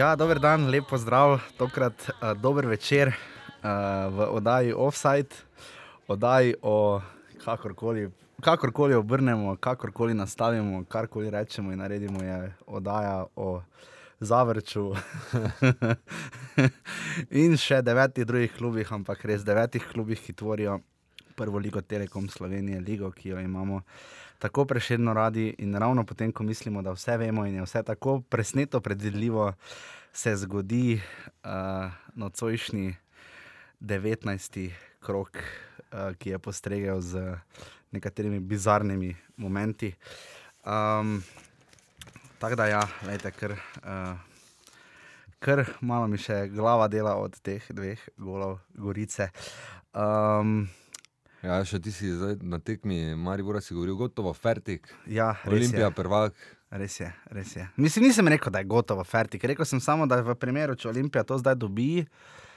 Ja, dober dan, lepo zdrav, tokrat uh, dober večer uh, v oddaji Offside, oddaji o kakorkoli, kakorkoli obrnemo, kakorkoli nastavimo, karkoli rečemo in naredimo, je oddaja o Zavrču. In še devetih drugih klubih, ampak res devetih klubih, ki tvorijo prvo ligo Telekom Slovenije, ligo, ki jo imamo tako preširno radi in ravno potem, ko mislimo, da vse vemo in je vse tako presneto, predvidljivo, se zgodi uh, nocojšnji 19. krok, uh, ki je postregel z nekaterimi bizarnimi momenti. Um, tako da, ja, veste, ker. Uh, Ker malo mi še glava dela od teh dveh golov, gorice. Um, Ja, še ti si zdaj na tekmi, Maribor si govoril, gotovo, fertik. ja, Olimpija, je. prvak. Res je, res je. Mislim, nisem rekel, da je gotovo, fertik. Rekel sem samo, da v primeru, če Olimpija to zdaj dobi. Uh,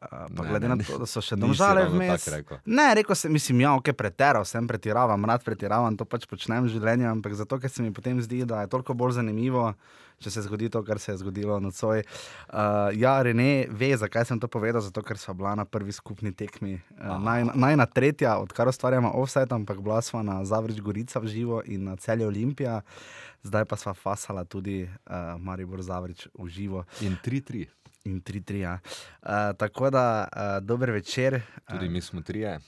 pa Ne, glede ne, na to, da so še domžale vmes. rekel. Ne, rekel sem, mislim, ja, ok, pretirav sem, pretiravam, rad pretiravam, to pač počnem v življenju, ampak zato, ker se mi potem zdi, da je toliko bolj zanimivo, če se zgodi to, kar se je zgodilo nocoj. Uh, ja, Rene ve, zakaj sem to povedal, zato ker so bila na prvi skupni tekmi. Uh, naj, najna tretja, odkar ustvarjamo offset, ampak bila sva na Zavrič Gorica v živo in na celju Olimpija, zdaj pa sva fasala tudi uh, Maribor Zavrič v živo. In 3-3. In 3-3. Ja. Uh, tako da, uh, dober večer. Tudi mi smo trije.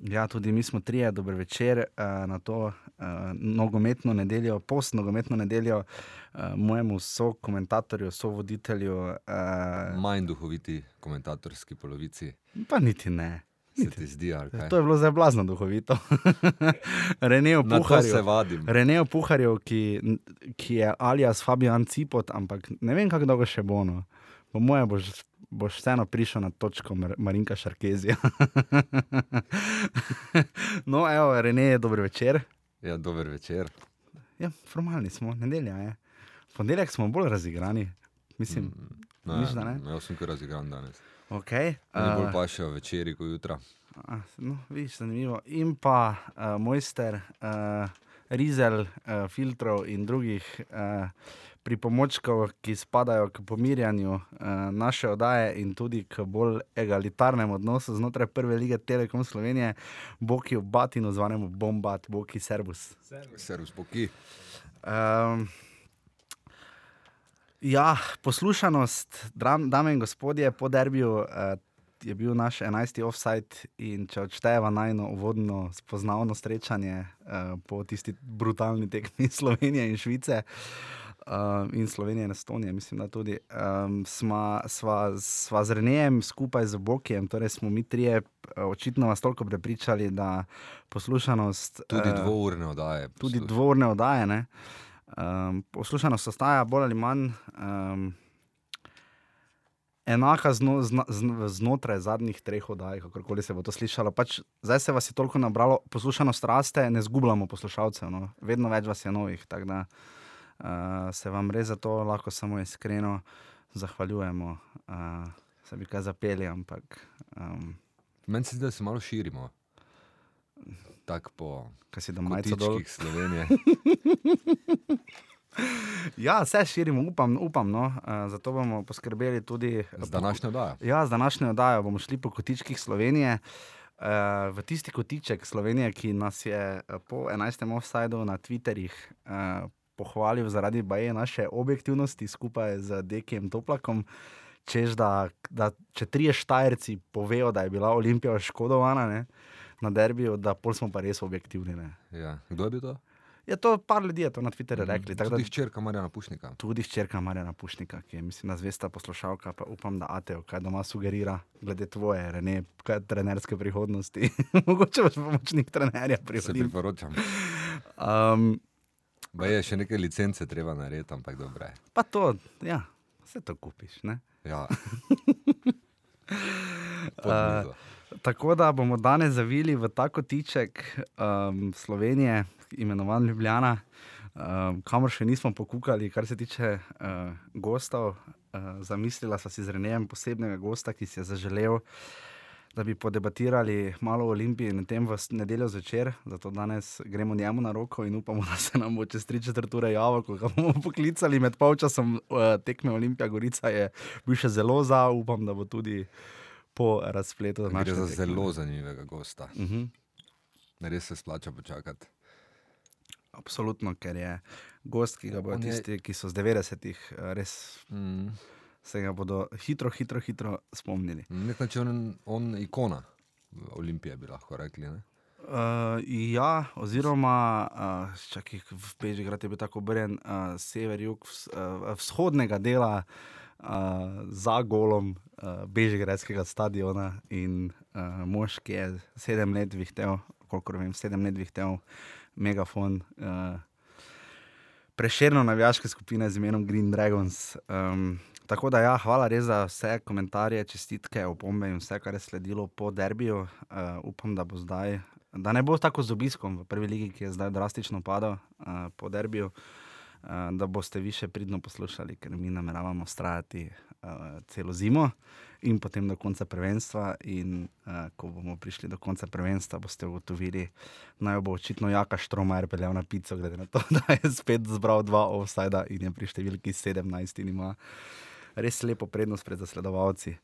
Ja, tudi mi smo trije, dober večer uh, na to uh, nogometno nedeljo, post-nogometno nedeljo, uh, mojemu sokomentatorju, sovoditelju, uh, Manj duhoviti komentatorski polovici. pa niti ne. Zdi? To je bilo zdaj blazno duhovito. Renejo Puharju. Renejo Puharju ki, ki je alias Fabian Cipot, ampak ne vem, kako dolgo še bo. No. Po moje boš, boš vseeno prišel na točko Mar Marinka Šarkezija. no, evo, Rene, dober večer. Ja, dober večer. Ja, formalni smo, nedelja je. Ponedeljek smo bolj razigrani. Mislim, Ne, Misliš, da ne? Jaz sem kar razigran danes. okay, Meni bolj uh, pa še večeri kot jutra. a, no, vidiš, zanimivo. In pa uh, mojster uh, Rizel, uh, filtrov in drugih uh, pripomočkov, ki spadajo k pomirjanju uh, naše oddaje in tudi k bolj egalitarnemu odnosu znotraj prve lige Telekom Slovenije, Boki v Batinu, zvanemu Bombat, Boki Servus. Servus, poki. Um, ja, poslušanost, dram, dame in gospodje, po derbiju uh, je bil naš 11. offside in če odšteva najno uvodno spoznavno srečanje uh, po tisti brutalni tekmi Slovenije in Švice. Uh, in Slovenije in Estonije, mislim, da tudi. Um, sva, sva, sva z Renejem skupaj z Bokijem, torej smo mi trije, očitno vas toliko prepričali, da poslušanost. Tudi eh, dvourne oddaje. tudi poslušam. dvorne oddaje. ne. Um, poslušanost ostaja bolj ali manj um, enaka zno, zna, zn, znotraj zadnjih treh oddaj, kako se bo to slišalo. Pač, zdaj se vas je toliko nabralo, poslušanost raste, ne zgubljamo poslušalcev, no. vedno več vas je novih. tako Da, uh, se vam res za to lahko samo iskreno zahvaljujemo. Uh, se bi kaj zapeli, ampak. Um, Meni se zdi, da se malo širimo. Tako po kotičkih Slovenije. Ja, vse širimo, upam, upam no. uh, zato bomo poskrbeli tudi Z današnjo oddajo. Ja, z današnjo oddajo bomo šli po kotičkih Slovenije. Uh, v tisti kotiček Slovenije, ki nas je po 11. offsajdu na Twitterjih uh, pohvalil zaradi baje naše objektivnosti skupaj z Dekijem Toplakom, čež da, da če trije štajerci povejo, da je bila Olimpija oškodovana ne, na derbiju, da pol smo pa res objektivni. Ne. Ja. Kdo je bil to? Je to par ljudi je to na Twitterju rekli. tako da- Tudi hčerka Marjana Pušnika. Tudi hčerka Marjana Pušnika, ki je, mislim, zvesta poslušalka, pa upam, da Ateo, kaj doma sugerira, glede tvoje, Rene, kaj trenerske prihodnosti. Mogoče boš pomočnik trenerja Se prihodnji. priporočam. Um, Ba je še neke licence treba narediti, ampak dobro je. pa to, ja, vse to kupiš. Ne? Ja. Uh. Tako da bomo danes zavili v ta kotiček um, Slovenije, imenovan Ljubljana, um, kamor še nismo pokukali, kar se tiče uh, gostov. Uh, zamislila sva si z Renejem posebnega gosta, ki si je zaželel, da bi podebatirali malo o Olimpiji in tem v nedeljo zvečer. Zato danes gremo njemu na roko in upamo, da se nam bo čez tri četrt ure javil, ko ga bomo poklicali med polčasom uh, tekme Olimpija Gorica. Je bil še zelo za, upam, da bo tudi po razpletu. Gre današnje za tekme. zelo zanimivega gosta. Uh -huh. Res se splača počakati. Absolutno, ker je gost, ki ga bodo On je- tisti, ki so z 90-ih, eh, res Mm. Se ga bodo hitro, hitro, hitro spomnili. Nek način on, on ikona Olimpije, bi lahko rekli. Ne? Uh, ja, oziroma, uh, čakaj, v Bežigrad je bil tako obrnjen, uh, sever, jug, vs, uh, vzhodnega dela uh, za golom uh, Bežigradskega stadiona in uh, mož, ki je sedem let vihtel, kolikor vem, sedem let vihtel megafon. Uh, Preširno navijaške skupine z imenom Green Dragons. Um, tako da, ja, hvala res za vse komentarje, čestitke, opombe in vse, kar je sledilo po derbiju. Uh, upam, da bo zdaj, da ne bo tako z obiskom v prvi ligi, ki je zdaj drastično padal uh, po derbiju, uh, da boste vi še pridno poslušali, ker mi nameravamo ustrajati uh, celo zimo in potem do konca prvenstva. In uh, ko bomo prišli do konca prvenstva, boste ugotovili, naj bo očitno Jaka Štromajer peljal na pico, glede na to, da je spet zbral dva offsajda in je pri številki 17 in ima res lepo prednost pred zasledovalci.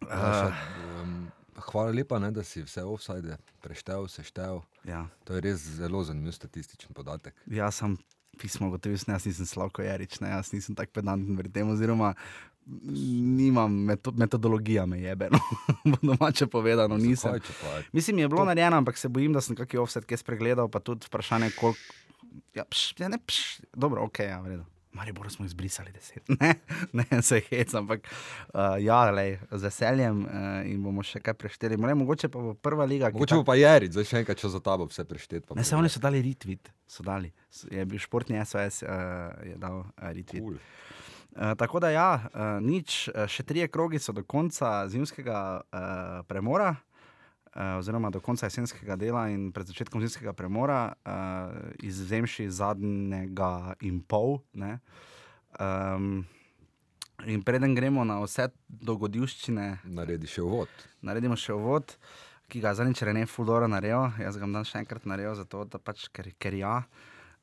Uh, um, hvala lepa, ne, da si vse offside preštel, seštel. ja. To je res zelo zanimiv statističen podatek. Jaz sem pismo gotovil, jaz nisem Slavko Jarič, ne, jaz nisem tako pedanten pri tem, oziroma nimam meto metodologija me jebe, no, po domače povedano, nisem. Zakaj, je Mislim, je bilo To- narejeno, ampak se bojim, da sem kakšen offset kje spregledal, pa tudi vprašanje, koliko. Ja, pš, ja, ne, pš, dobro, ok, ja, v redu. Maribor smo izbrisali deset. Ne, ne se hec, ampak uh, ja, lej, z veseljem uh, in bomo še kaj prešteli. Lej, mogoče pa bo prva liga. Mogoče bo pa Jerič, zdaj še enkrat, če za tabo vse preštet. pa Ne, se oni so dali retweet, so dali. Je bil športni SOS, uh, je dal uh, retweet. Cool. Uh, tako da, ja, uh, nič, uh, še trije krogi so do konca zimskega uh, premora, uh, oziroma do konca jesenskega dela in pred začetkom zimskega premora, uh, izvzemši zadnjega in pol. Ne, um, in preden gremo na vse dogodivščine, Naredi še uvod. naredimo še uvod, ki ga zadnjič Rene Fudora naredil. Jaz ga bom dan še enkrat naredil, zato da pač, ker, ker ja.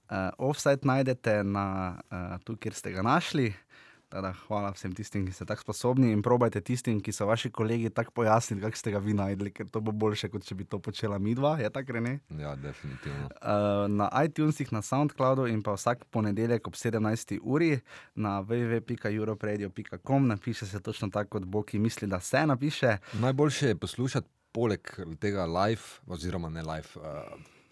Uh, offside najdete na uh, tu, kjer ste ga našli. Tada, hvala vsem tistim, ki ste tako sposobni in probajte tistim, ki so vaši kolegi tako pojasnili, kako ste ga vi najdli, ker to bo boljše, kot če bi to počela midva. Je tako, Rene? Ja, definitivno. Uh, na iTunesih, na SoundCloudu in pa vsak ponedeljek ob 17. uri na www.europradio.com napiše se točno tako, kot Bog ki misli, da se napiše. Najboljše je poslušati poleg tega live, oziroma ne live, uh,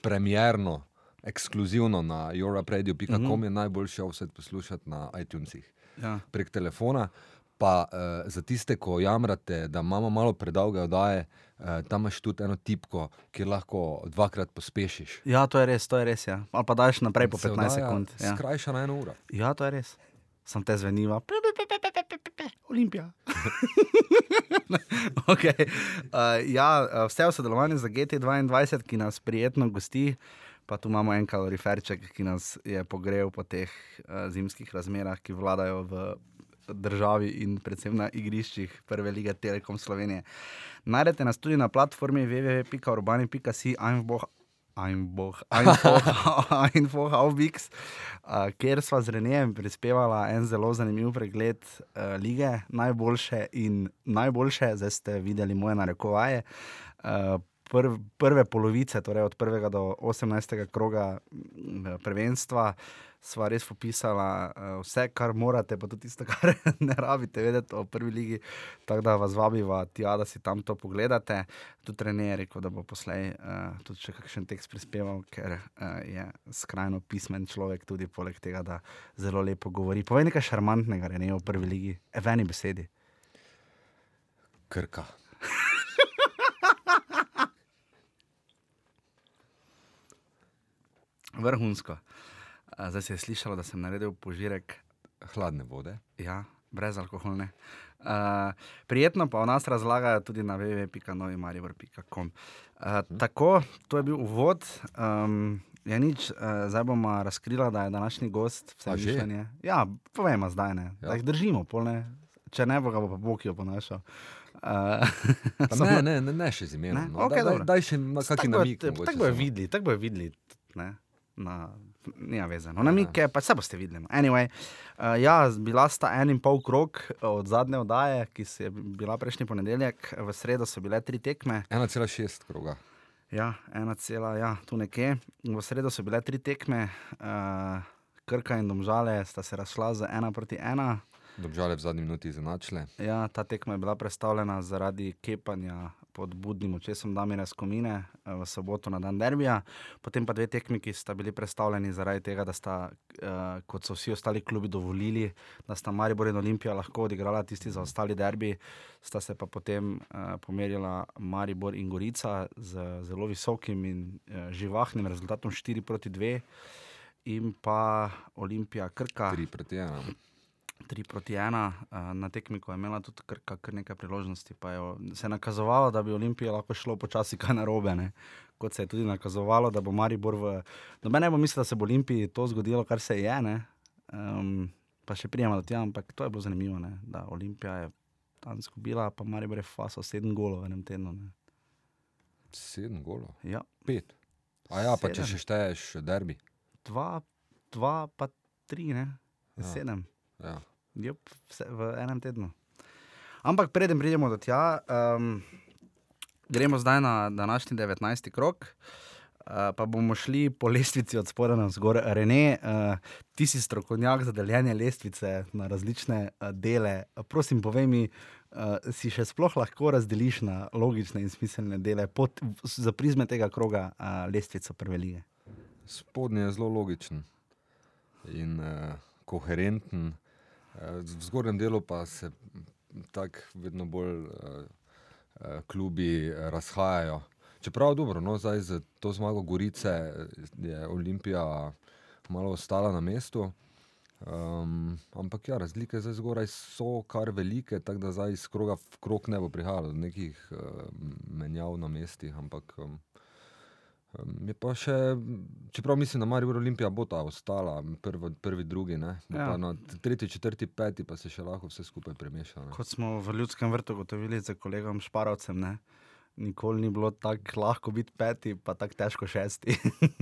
premjerno, ekskluzivno na euroradio.com Mhm. mm -hmm. je najboljše vse poslušati na iTunesih Ja. prek telefona. Pa uh, za tiste, ko jamrate, da imamo malo predolge oddaje, uh, tam imaš tudi eno tipko, kjer lahko dvakrat pospešiš. Ja, to je res, to je res. Ja. Ali pa daš naprej po Se 15 oddaja sekund. Ja. Skrajša na eno uro. ja, to je res. Sem te zveniva. Pe, pe, pe, pe, pe, pe, pe, pe, pe. Olimpija. okay. uh, ja, vse v sodelovanju z GT2, ki nas prijetno gosti. Pa tu imamo en kaloriferček, ki nas je pogrel po teh uh, zimskih razmerah, ki vladajo v državi in predvsem na igriščih Prve lige Telekom Slovenije. Najdete nas tudi na platformi www.urbani.si, Einboh, Einboh, Einboh, Aufbix, uh, kjer sva z Renejem prispevala en zelo zanimiv pregled uh, lige, najboljše in najboljše, zdaj ste videli moje narekovaje. Uh, Prv, prve polovice, torej od 1. do 18. kroga prvenstva, sva res popisala uh, vse, kar morate, pa tudi tisto, kar ne rabite vedeti o prvi ligi. Tako da vas vabiva tja, da si tam to pogledate. Tudi Rene je rekel, da bo poslej uh, tudi še kakšen tekst prispeval, ker uh, je skrajno pismen človek, tudi poleg tega, da zelo lepo govori. Povej nekaj šarmantnega, Rene, o prvi ligi, v eni besedi. Krka. Vrhunsko. Uh, zdaj se je slišalo, da sem naredil požirek Hladne vode. Ja, brezalkoholne. Uh, prijetno pa o nas razlagajo tudi na www.novimaribor.com. Uh, tako, to je bil uvod. Um, je nič, uh, zdaj bomo razkrila, da je današnji gost vse mišljenje. Ja, povemo zdaj ne. Ja. Ja. Da jih držimo, pol ne. Če ne bo, ga bo pa Bog jo ponašal. Pa Ne, ne, ne, ne še z Ne? imenom. No. Okej, daj, dobro. daj še na kakšen mogoče Tako bojo videli, tako bojo videli. Ne? Na, nima veze. No, namike, pa se boste videli. No. Anyway, uh, ja, bila sta en in pol krok od zadnje oddaje, ki se je bila prejšnji ponedeljek, v sredo so bile tri tekme. 1,6 kroga. Ja, ena cela, ja, tu nekje. V sredo so bile tri tekme, uh, Krka in Domžale sta se razšla z ena proti ena. Dobžale v zadnji minuti izenačile. Ja, ta tekma je bila predstavljena zaradi kepanja pod budnim očesom Damira Skomine eh, v soboto na dan derbija, potem pa dve tekmi, ki sta bili predstavljeni zaradi tega, da sta, uh, kot so vsi ostali klubi dovolili, da sta Maribor in Olimpija lahko odigrala tisti za ostali derbi, sta se pa potem uh, pomerila Maribor in Gorica z zelo visokim in uh, živahnim rezultatom 4 proti 2. In pa Olimpija Krka, 3 proti 1. 3 proti 1, na tekmi, ko je imela tudi Krka kar nekaj priložnosti, pa je se nakazovalo, da bi Olimpija lahko šlo počasi kaj narobe. Ne? Kot se je tudi nakazovalo, da bo Maribor v. Noben ne bo mislil, da se bo Olimpiji to zgodilo, kar se je. Um, pa še prijema do tega, ampak to je bilo zanimivo, ne? da Olimpija je tam izgubila, pa Maribor je faso 7 golov v enem tednu. Ne? 7 golov. Ja, 5. A ja, pa če Sedem. še šteješ derbi. dva, dva, pa tri, ne? Ja. sedem. Ja. Jep, vse, v enem tednu. Ampak preden pridemo do tja, um, gremo zdaj na današnji 19. krok. Uh, pa bomo šli po lestvici od spodaj na zgor. Rene, uh, ti si strokovnjak za deljenje lestvice na različne uh, dele. Prosim, povej mi, uh, si še sploh lahko razdeliš na logične in smiselne dele pod, za prizme tega kroga uh, lestvico prve lige? Spodnji je zelo logičen in uh, koherenten, v zgornjem delu pa se tako vedno bolj uh, klubi eh, razhajajo. Čeprav dobro, no, zdaj z to zmago Gorice eh, je Olimpija malo ostala na mestu. Um, ampak ja, razlike zdaj zgoraj so kar velike, tako da zdaj iz kroga v krog ne bo prihajalo do nekih uh, menjav na mestih, ampak Um, Je pa še, čeprav mislim, da Marijo Olimpija bo ta ostala, prvi, prvi drugi, ne? Bo Ja. na tretji, četrti, peti pa se še lahko vse skupaj premeša. ne. Kot smo v ljudskem vrtu gotovili z kolegom Šparovcem, ne? nikoli ni bilo tako lahko biti peti, pa tako težko šesti.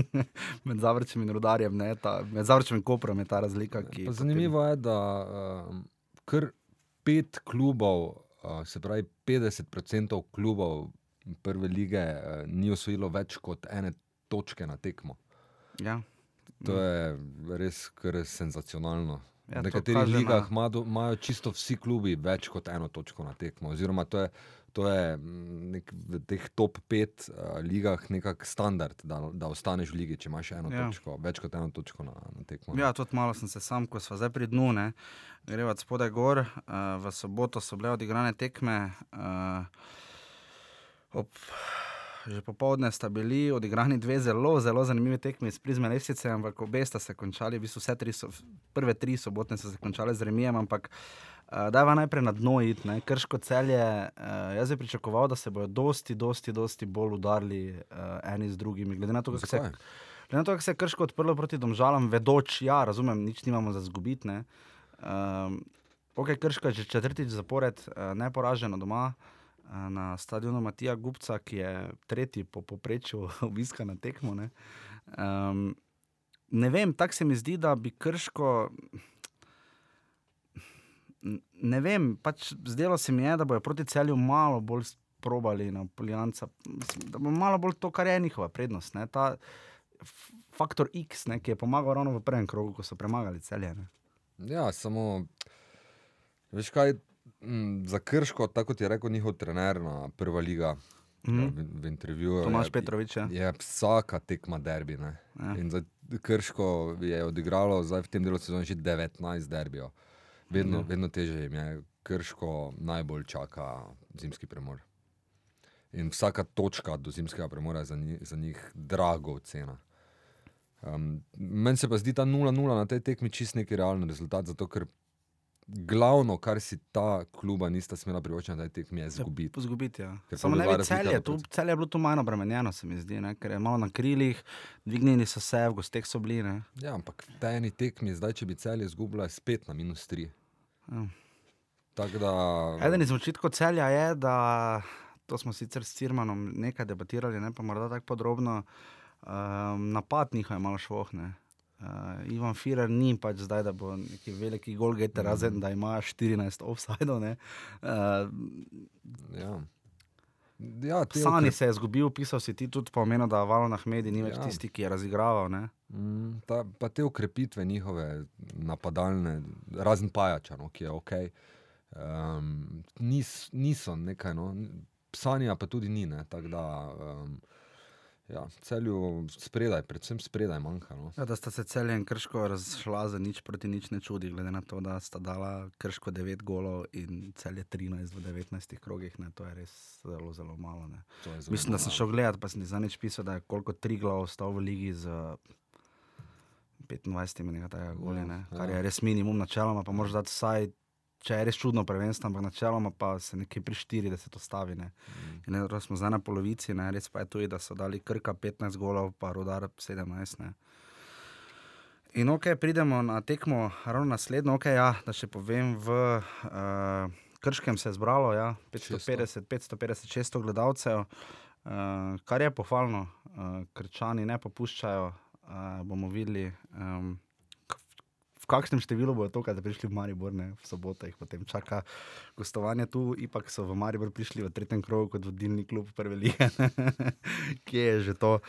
med Zavrčem in Rudarjem, ne? ta, med Zavrčem in Koprom je ta razlika. Ki Pa zanimivo je, da um, kar pet klubov, uh, se pravi 50% klubov prve lige, uh, ni osvojilo več kot ene točke na tekmo. Ja. To je res kar senzacionalno. Ja, v nekaterih na- ligah ima- imajo čisto vsi klubi več kot eno točko na tekmo. Oziroma, to je, to je mm, nek, v teh top 5 uh, ligah nekak standard, da, da ostaneš v ligi, če imaš eno Ja. točko, več kot eno točko na, na tekmo. Ja, tudi malo sem se sam, ko smo zdaj pri dnu, ne, greva od spodaj gor. Uh, v soboto so bile odigrane tekme, uh, ob, že popovdne sta bili odigrani dve zelo, zelo zanimivi tekmi iz prizme lestvice, ampak obe sta se končali, v bistvu vse tri, so, prve tri sobotne so se končale z remijem, ampak uh, dajva najprej na dno iti, ne, krško celje. Uh, jaz bi pričakoval, da se bodo dosti, dosti, dosti bolj udarili uh, eni z drugimi, glede na to, kako se? Glede na to, kako se je krško odprlo proti domžalam, vedoč, ja, razumem, nič nimamo za zgubiti. ne. Um, ok, krško je že četrtič zapored uh, neporaženo doma uh, na stadionu Matija Gupca, ki je tretji po poprečju obiska na tekmo. Ne, um, ne vem, tako se mi zdi, da bi krško. Ne vem, pač zdelo se mi je, da bojo proti celju malo bolj probali na Poljanca, da bo malo bolj to, kar je njihova prednost. Ne? Ta faktor X, ne, ki je pomagal ravno v prvem krogu, ko so premagali celje. Ne? Ja, samo, veš kaj, m, za Krško, tako kot je rekel njihov trener na prva liga mm. v, v intervjuju. Tomaž je- Petrovič, ja. Je vsaka tekma derbi. Ne? Ja. In za Krško je odigralo zdaj v tem delu sezone že 19 derbijev. Vedno, Ja. vedno teže jim je. Krško najbolj čaka zimski premor. In vsaka točka do zimskega premora je za njih, za njih drago cena. Um, meni se pa zdi ta 0-0 na tej tekmi čist neki realen rezultat, zato ker glavno, kar si ta kluba nista smela privoščiti na tej tekmi, je izgubiti. Zgubiti. Ja. Ker Samo ne bi celje, tu, celje je bilo tu manj obremenjeno, se mi zdi, ne? ker je malo na krilih, dvignili so se, v gosteh so bili. Ne? Ja, ampak tej eni tekmi, zdaj če bi celje izgubila, je spet na minus 3. Ja. Da, Eden izmed očitkov celja je, da to smo sicer s Cirmanom nekaj debatirali, ne pa morda tako podrobno. Um, napad njihov je malo švohne. Uh, Ivan Firer ni pač zdaj, da bo neki veliki gol getter, mm. razen da ima 14 offsajdov. Uh, ja. Ja, Sani se je izgubil, pisal si ti tudi pomeni, da Valo na Hmedi ni več ja. tisti, ki je razigraval. Mm, ta, pa te ukrepitve njihove napadalne, razen pajača, no, ki je ok, um, nis, niso nekaj, no, Sanja pa tudi ni. Ne, da, um, ja, celju spredaj, predvsem spredaj manjka. No. Ja, da sta se celje in krško razšla za nič proti nič ne čudi, glede na to, da sta dala krško 9 golov in celje 13 v 19 krogih. Ne, to je res zelo, zelo malo. Zelo Mislim, da sem šel gledat, pa sem za nič pisal, da je koliko tri glav ostal v ligi z 25 minutami tega golja, ja, kar ja. je res minimum načeloma, pa moraš dati vsaj če je res čudno prvenstvo, ampak načeloma pa se nekje pri 40 ostavi. Ne. Mm. Ne, smo zdaj na polovici, ne. res pa je tudi, da so dali krka 15 golov, pa rodar 17. Ne. In ok, pridemo na tekmo, ravno naslednjo, ok, ja, da še povem, v uh, Krškem se je zbralo ja, 550, 550, 600 gledalcev, uh, kar je pohvalno, uh, krčani ne popuščajo, uh, bomo videli. Um, v kakšnem številu bo to, da prišli v Maribor, ne, v soboto jih potem čaka gostovanje tu, ipak so v Maribor prišli v tretjem krogu kot vodilni klub prve lige. Kje je že to?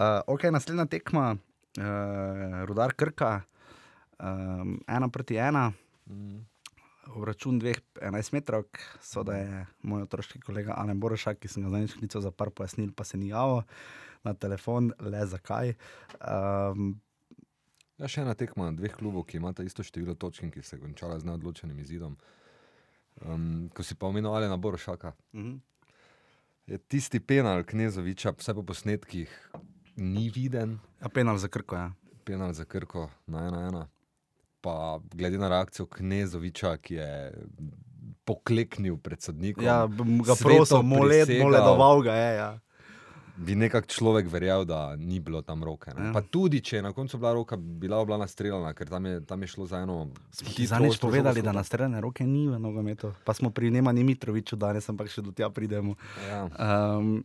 Uh, ok, naslednja tekma, uh, Rudar Krka, um, ena proti ena. Mm. Obračun dveh 11 metrov, so da je moj otroški kolega Alen Borošak, ki sem ga zdaj šlical za par pojasnil, pa se ni javil na telefon, le zakaj. Um, Ja, še ena tekma dveh klubov, ki imata isto število točk in ki se je končala z neodločenim izidom. Um, ko si pa omenil ali na Borošaka. Uh mhm. -huh. Je tisti penal Knezoviča, vse po posnetkih, ni viden. Ja, penal za krko, ja. Penal za krko na ena ena. Pa glede na reakcijo Knezoviča, ki je pokleknil pred sodnikom. Ja, ga prosil, moledoval ga je. Ja bi nekako človek verjel, da ni bilo tam roke. Ja. Pa tudi, če je na koncu bila roka, bila oblana streljana, ker tam je, tam je šlo za eno. Zanič povedali, da na streljane roke ni v nogometu. Pa smo pri Nemani Mitroviču danes, ampak še do tja pridemo. Ja. Um,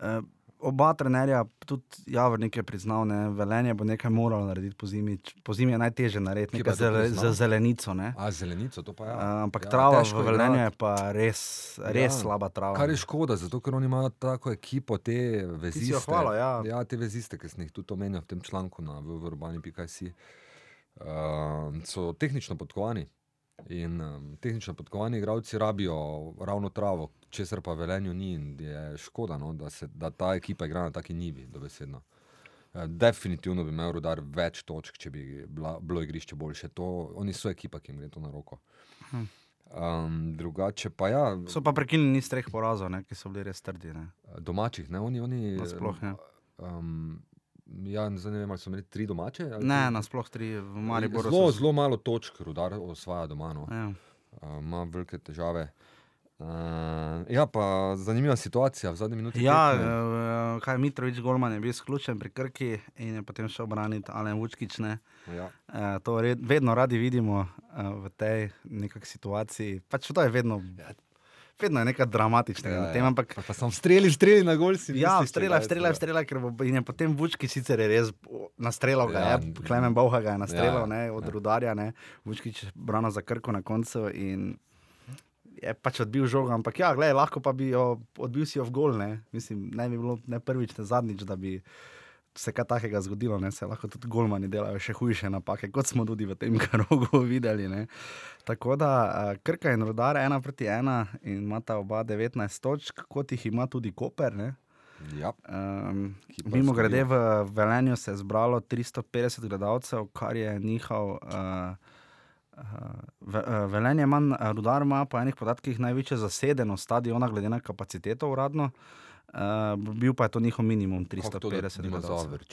uh, oba trenerja, tudi Javor nekaj priznal, ne, velenje bo nekaj moralo narediti po zimi. Po zimi je najtežje narediti nekaj za, za zelenico. Ne. A zelenico, to pa je. Ja. Uh, ampak ja, trava v velenju je pa res, res ja. slaba trava. Kar je škoda, zato ker oni imajo tako ekipo, te veziste. Hvala, ja. ja, te veziste, ki sem jih tudi omenil v tem članku na urbani.si. Uh, so tehnično podkovani. In um, tehnično podkovani igralci rabijo ravno travo, česar pa velenju ni. In je škoda, no, da, se, da ta ekipa igra na taki nivi, dobesedno. Uh, definitivno bi imel rodar več točk, če bi bila, bilo igrišče boljše. To, oni so ekipa, ki jim gre to na roko. Um, drugače pa ja. So pa prekinili niz treh porazov, ne, ki so bili res trdi. Ne. Domačih, ne, oni. oni sploh, ja. um, Ja, ne vem, ali so imeli tri domače. Ne, nasploh tri, v Mariboru. Zelo, so... zelo malo točk, rudar osvaja doma. No. Ja. Uh, ima velike težave. Uh, ja, pa zanimiva situacija v zadnji minuti. Ja, uh, kaj Mitrovič Golman je bil izključen pri Krki in je potem šel braniti Alen Vučkič. Ja. Uh, to red, vedno radi vidimo uh, v tej situaciji. Pač to je vedno. Ja vedno je nekaj dramatičnega. Ja, tem, ja. ampak, pa, pa sem strelil, strelil na gol. Ja, strelil, strelil, strelil, ker in je potem Vučki sicer je res nastrelil, ja, je, Klemen Boha ga je nastrelil ja, od ja. rudarja, Vučki je brano za krko na koncu. Je pač odbil žogo, ampak ja, gledaj, lahko pa bi jo odbil si jo v gol. Ne, Mislim, ne bi bilo ne prvič, ne zadnjič, da bi se kaj takega zgodilo, ne? se lahko tudi golmani delajo še hujše napake, kot smo tudi v tem krogu videli. Ne? Tako da Krka in Rodar ena proti ena in imata oba 19 točk, kot jih ima tudi Koper. Ja. Um, mimo grede v Velenju se je zbralo 350 gledalcev, kar je njihov. Uh, Uh, Velenje manj, rudar ima po enih podatkih največje zasedeno stadiona, glede na kapaciteto uradno. Uh, Uh, bil pa je to njihov minimum, 350 ljudi.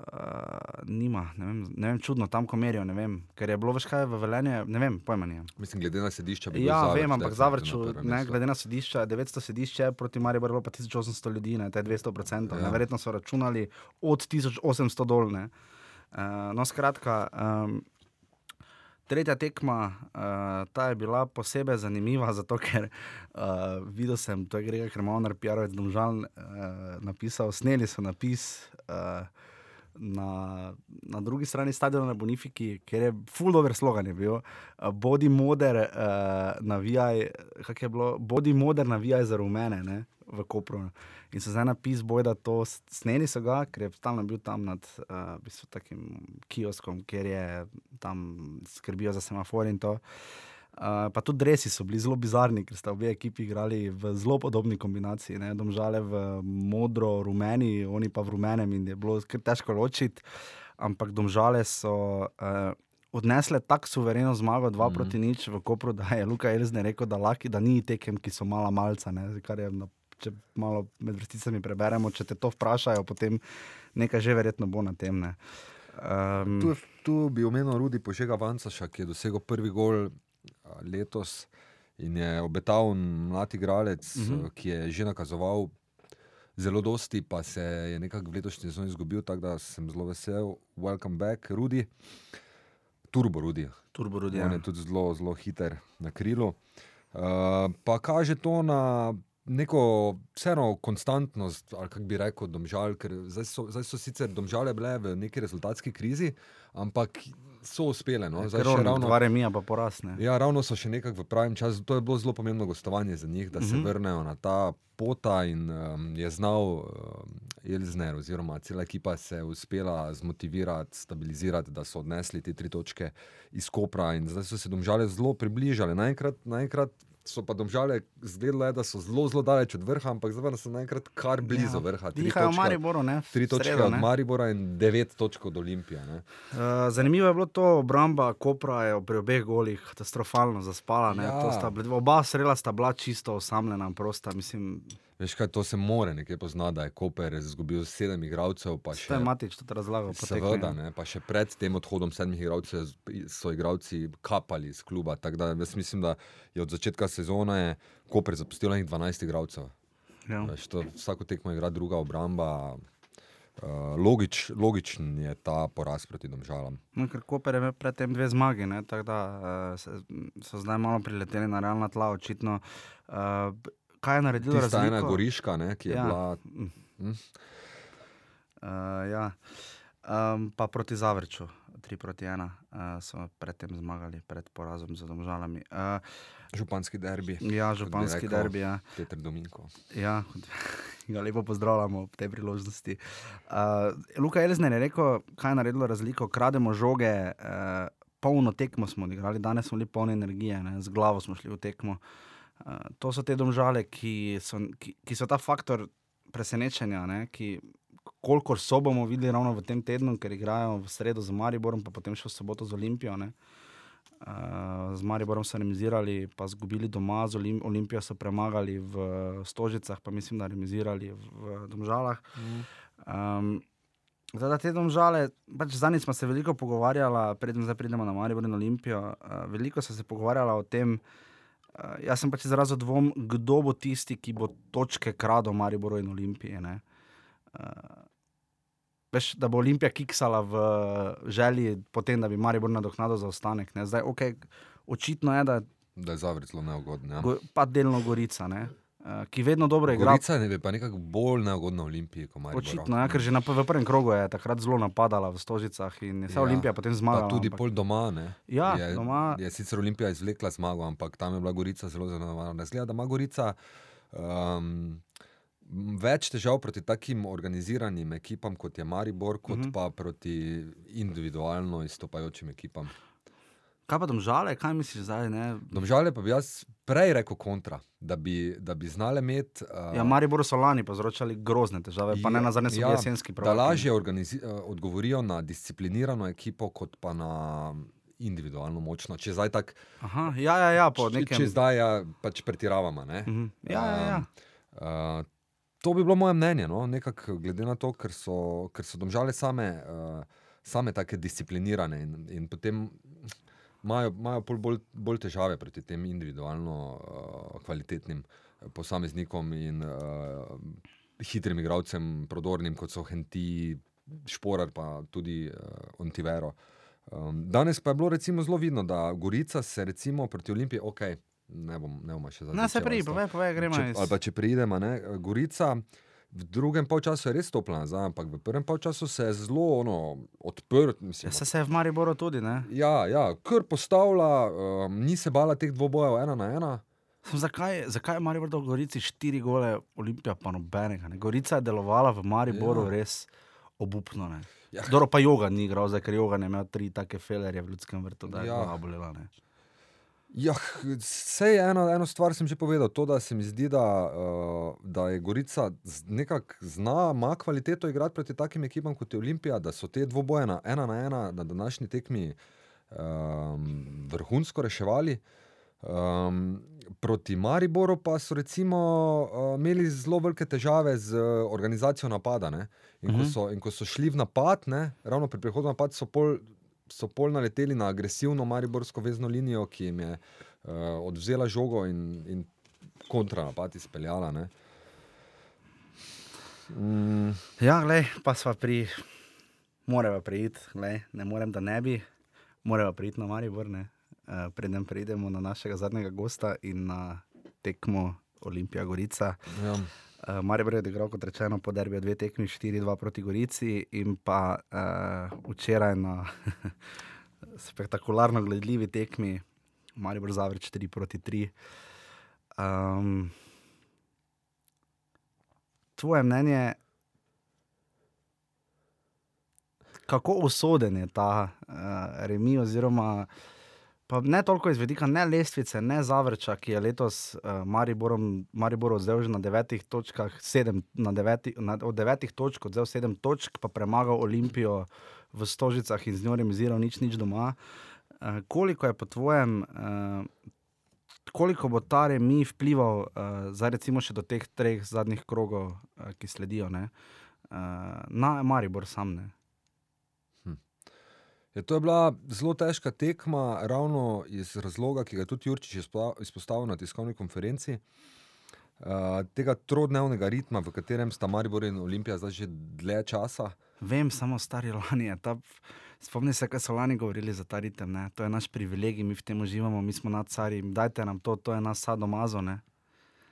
Uh, nima, ne vem, ne vem, čudno tam, ko merijo, ne vem, ker je bilo več kaj v velenju, ne vem, pojma nijem. Mislim, glede na sedišče. Ja, vem, ampak zavrču, ne, glede na sedišče, 900 sedišče proti Mariju, bilo pa 1800 ljudi, ne, te 200 procent, ja. verjetno so računali od 1800 dolne. Uh, no, skratka, um, tretja tekma, uh, ta je bila posebej zanimiva, zato ker uh, videl sem, to je Gregor Krmovnar, PR-ovec Domžal, uh, napisal, sneli so napis. Uh, Na, na drugi strani stadiona na Bonifiki, kjer je full over slogan, je bil, bodi moder, uh, navijaj, kako je bilo, bodi moder, navijaj za rumene, ne, v Kopru. In so zdaj napisali, boj, da to sneni so ga, ker je stalno bil tam nad uh, bistvu, takim kioskom, kjer je tam skrbijo za semafor in to. Uh, pa tudi resi so bili zelo bizarni, ker sta obe ekipi igrali v zelo podobni kombinaciji. Ne? Domžale v modro, rumeni, oni pa v rumenem in je bilo težko ločiti. Ampak domžale so uh, odnesle tako suvereno zmago, 2 mm -hmm. proti nič v Kopru, da je Luka Elzne rekel, da, laki, da ni tekem, ki so mala malca, ne? kar je na če malo med vrsticami preberemo, če te to vprašajo, potem nekaj že verjetno bo na tem. Um, tu, tu bi omenil Rudi Požega Vancaša, ki je dosegel prvi gol letos in je obetal mlad igralec, uh mhm. -huh. ki je že nakazoval. Zelo dosti pa se je nekako v letošnji sezoni izgubil, tako da sem zelo vesel. Welcome back, Rudi. Turbo Rudi. Turbo Rudi. On je ja. tudi zelo, zelo hiter na krilu. Uh, pa kaže to na neko vseeno konstantnost, ali kako bi rekel, domžal, ker zdaj so, zdaj so sicer domžale bile v neki rezultatski krizi, ampak so uspele. No? Zdaj, ravno dva remija pa porasne. Ja, ravno so še nekako v pravem času. To je bilo zelo pomembno gostovanje za njih, da uh -huh. se mhm. vrnejo na ta pota in um, je znal um, Elzner oziroma cela ekipa se uspela zmotivirati, stabilizirati, da so odnesli te tri točke iz Kopra in zdaj so se domžale zelo približale. Naenkrat, naenkrat so pa domžale zdele, da so zelo, zelo daleč od vrha, ampak zdaj so naenkrat kar blizu ja. vrha. Dihajo v Mariboru, ne? Tri točke Sredo, od Maribora in devet točk od Olimpije. Uh, zanimivo je bilo to, obramba Kopra je pri obeh golih katastrofalno zaspala. Ja. Sta, oba srela sta bila čisto osamljena, prosta. Mislim, Veš kaj, to se more nekaj poznati, da je Koper izgubil sedem igralcev. To je matič, to razlagal. Seveda, ne, pa še pred tem odhodom sedmih igralcev so igralci kapali iz kluba. Da, jaz mislim, da je od začetka sezone Koper zapustil nekaj 12 igralcev. Ja. Veš, to, vsako tekmo igra druga obramba. Uh, logič, logičen je ta poraz proti domžalam. No, ker Koper je predtem dve zmagi, tako da uh, so zdaj malo prileteli na realna tla, očitno. Uh, kaj je naredilo razliko? Ena goriška, ne, ki je ja. bila. Hm? Uh, ja. um, pa proti Zavrču, 3 proti 1, uh, so predtem zmagali, pred porazom z domžalami. Uh, županski derbi. Ja, županski bi derbi. Ja. Petr Dominko. Ja, ga lepo pozdravljamo ob tej priložnosti. Uh, Luka Elzner je rekel, kaj je naredilo razliko, krademo žoge. Uh, Polno tekmo smo odigrali, danes smo bili polni energije, ne? z glavo smo šli v tekmo. Uh, Uh, to so te domžale, ki so, ki, ki so ta faktor presenečenja, ne, ki, kolikor so bomo videli ravno v tem tednu, ker igrajo v sredo z Mariborom, pa potem še v soboto z Olimpijo. Ne. Uh, z Mariborom so remizirali, pa izgubili doma, z Olim Olimpijo so premagali v Stožicah, pa mislim, da remizirali v, Domžalah. Mm. Um, Zdaj, te domžale, pač zadnjič smo se veliko pogovarjali, predtem, da pridemo na Maribor in Olimpijo. Uh, veliko smo se pogovarjali o tem, uh, Uh, jaz sem pač izrazil dvom, kdo bo tisti, ki bo točke kradel Mariboru in Olimpiji. Uh, veš, da bo Olimpija kiksala v želji, potem, da bi Maribor nadoknadil za ostanek. Zdaj, okay, očitno je, da, da je zavrzlo neugodno. Ja. Go, pa delno Gorica. Ne? Eh, ki vedno dobro igra. Gorica je pa nekako bolj neugodna Olimpija. Očitno, ja, ker že na, v prvem krogu je takrat zelo napadala v Stožicah in se ja, Olimpija potem zmagala. Tudi ampak... pol doma. Ja, je, doma. je sicer Olimpija izvlekla zmago, ampak tam je bila Gorica zelo zanimiva. Zgleda, da ima Gorica. Um, Več težav proti takim organiziranim ekipam, kot je Maribor, kot uh mhm. -huh. pa proti individualno izstopajočim ekipam. Kaj pa domžale, kaj misliš zdaj? Ne? Domžale pa bi jaz prej rekel kontra, da bi, da bi znale imeti. Uh, ja, Mari bodo solani povzročali grozne težave, pa je, ne na zadnje so ja, jesenski problem. Da lažje uh, odgovorijo na disciplinirano ekipo, kot pa na individualno močno. Če zdaj tako. Ja, ja, ja, po nekem. Če zdaj ja, pač pretiravamo. Uh -huh. Ja, ja, ja. Uh, to bi bilo moje mnenje, no? nekako glede na to, ker so, ker so domžale same, uh, same tako disciplinirane in, in potem imajo bolj, bolj težave proti tem individualno uh, kvalitetnim eh, posameznikom in uh, hitrim igravcem, prodornim, kot so Henti, Šporar, pa tudi uh, Ontivero. Um, danes pa je bilo recimo zelo vidno, da Gorica se recimo proti Olimpiji, ok, ne bom, ne bom še zadnjič. Na se prej, povej, povej, gremo Če, ali pa če preidemo, ne, Gorica. V drugem polčasu je res stopila nazaj, ampak v prvem polčasu se je zelo ono, odprt. Mislim, Ja, Se se je v Mariboru tudi, ne? Ja, ja, kar postavlja, um, ni se bala teh dvobojev ena na ena. Sem, zakaj, zakaj je Maribor dal Gorici štiri gole, Olimpija pa nobenega? Ne? Gorica je delovala v Mariboru Ja. res obupno. Ne? Ja. Dobro, pa joga ni igral, zdaj ker joga ne imel tri take felerje v ljudskem vrtu, da je Ja. bolela. Ne? Ja, vse je eno, eno stvar, sem že povedal. To, da se mi zdi, da, uh, da je Gorica nekako zna, ima kvaliteto igrati proti takim ekipam kot je Olimpija, da so te dvoboje na ena na ena na današnji tekmi um, vrhunsko reševali. Um, proti Mariboru pa so recimo uh, imeli zelo velike težave z uh, organizacijo napada. ne. In, ko Mhm. so, in ko so šli v napad, ne, ravno pri prihodu napad, so pol, so pol naleteli na agresivno mariborsko vezno linijo, ki jim je uh, odvzela žogo in, in kontranapad izpeljala. Ne. Mm, Ja, glej, pa sva pri, moramo priti, glej, ne morem, da ne bi, moramo priti na Maribor, ne. Uh, preden pridemo na našega zadnjega gosta in na tekmo Olimpija Gorica. ja. Uh, Maribor je odigral, kot rečeno, po derbiju dve tekmi, 4-2 proti Gorici in pa uh, včeraj na spektakularno gledljivi tekmi, Maribor Zavreč 3 proti 3. Um, tvoje mnenje, kako usoden je ta uh, remi, oziroma pa ne toliko iz vidika ne lestvice, ne Zavrča, ki je letos uh, Mariborom, Maribor vzel že na devetih točkah, sedem, na deveti, na, od devetih točk odzel sedem točk, pa premagal Olimpijo v Stožicah in z njo remiziral nič, nič doma. Uh, koliko je po tvojem, uh, koliko bo ta remi vplival, uh, zdaj recimo še do teh treh zadnjih krogov, uh, ki sledijo, ne, uh, na Maribor sam? Ne? Je, to je bila zelo težka tekma, ravno iz razloga, ki ga je tudi Jurčič izposta- izpostavil na tiskovni konferenci. Uh, tega trodnevnega ritma, v katerem sta Maribor in Olimpija zdaj že dlje časa. Vem, samo stari lani je ta. Spomni se, kaj so lani govorili za ta ritem. Ne? To je naš privilegij, mi v tem uživamo, mi smo nad cari, dajte nam to, to je nas sadomazo. Ne?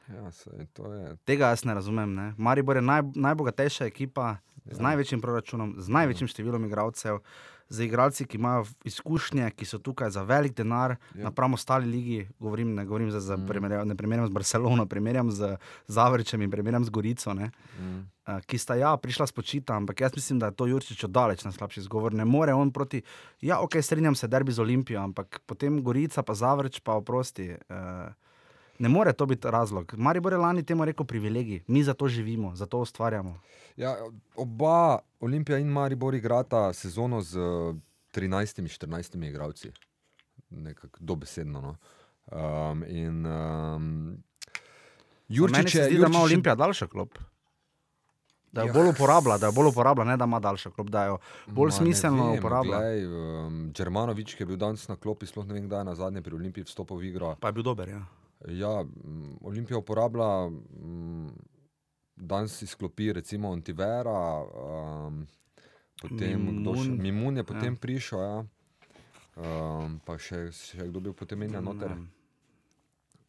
Ja, sej, je, Tega jaz ne razumem. Ne? Maribor je naj, najbogatejša ekipa z Ja. največjim proračunom, z največjim številom igralcev, z igralci, ki imajo izkušnje, ki so tukaj za velik denar, Ja. napram ostali ligi. Govorim, ne govorim za, za Mm. primerjav, ne primerjam z Barcelono, primerjam z Zavrčem in primerjam z Gorico. Ne? mm, Uh, ki sta ja prišla spočita, ampak jaz mislim, da je to Jurčič oddaleč najslabši izgovor. Ne more on proti. Ja, ok, strinjam se, derbi z Olimpijo, ampak potem Gorica, pa Zavrč, pa oprosti. Uh, ne more to biti razlog. Maribor je lani temu rekel privilegij, mi za to živimo, za to ustvarjamo. ja, oba, Olimpija in Maribor, igrata sezono z 13-14 igralci, nekako dobesedno. No. Um, in um, Jurčič Meni Jurčič se je, zdi, da ima Olimpija daljša klop. Da jo Ja, bolj uporablja, da jo bolj uporablja, ne da ima daljša klop, da jo bolj Ma, smiselno vem, uporablja. Glej, um, Džermanovič, ki je bil danes na klopi, sploh ne vem, kdaj je na zadnje pri Olimpiji vstopil v igro. Pa je bil dober, ja. Ja, mm, Olimpija uporablja mm, danes izklopi recimo Antivera, um, potem kdo še, Mimun. Mimun je potem Ja. prišel, ja. um, pa še, še kdo bil potem menja noter.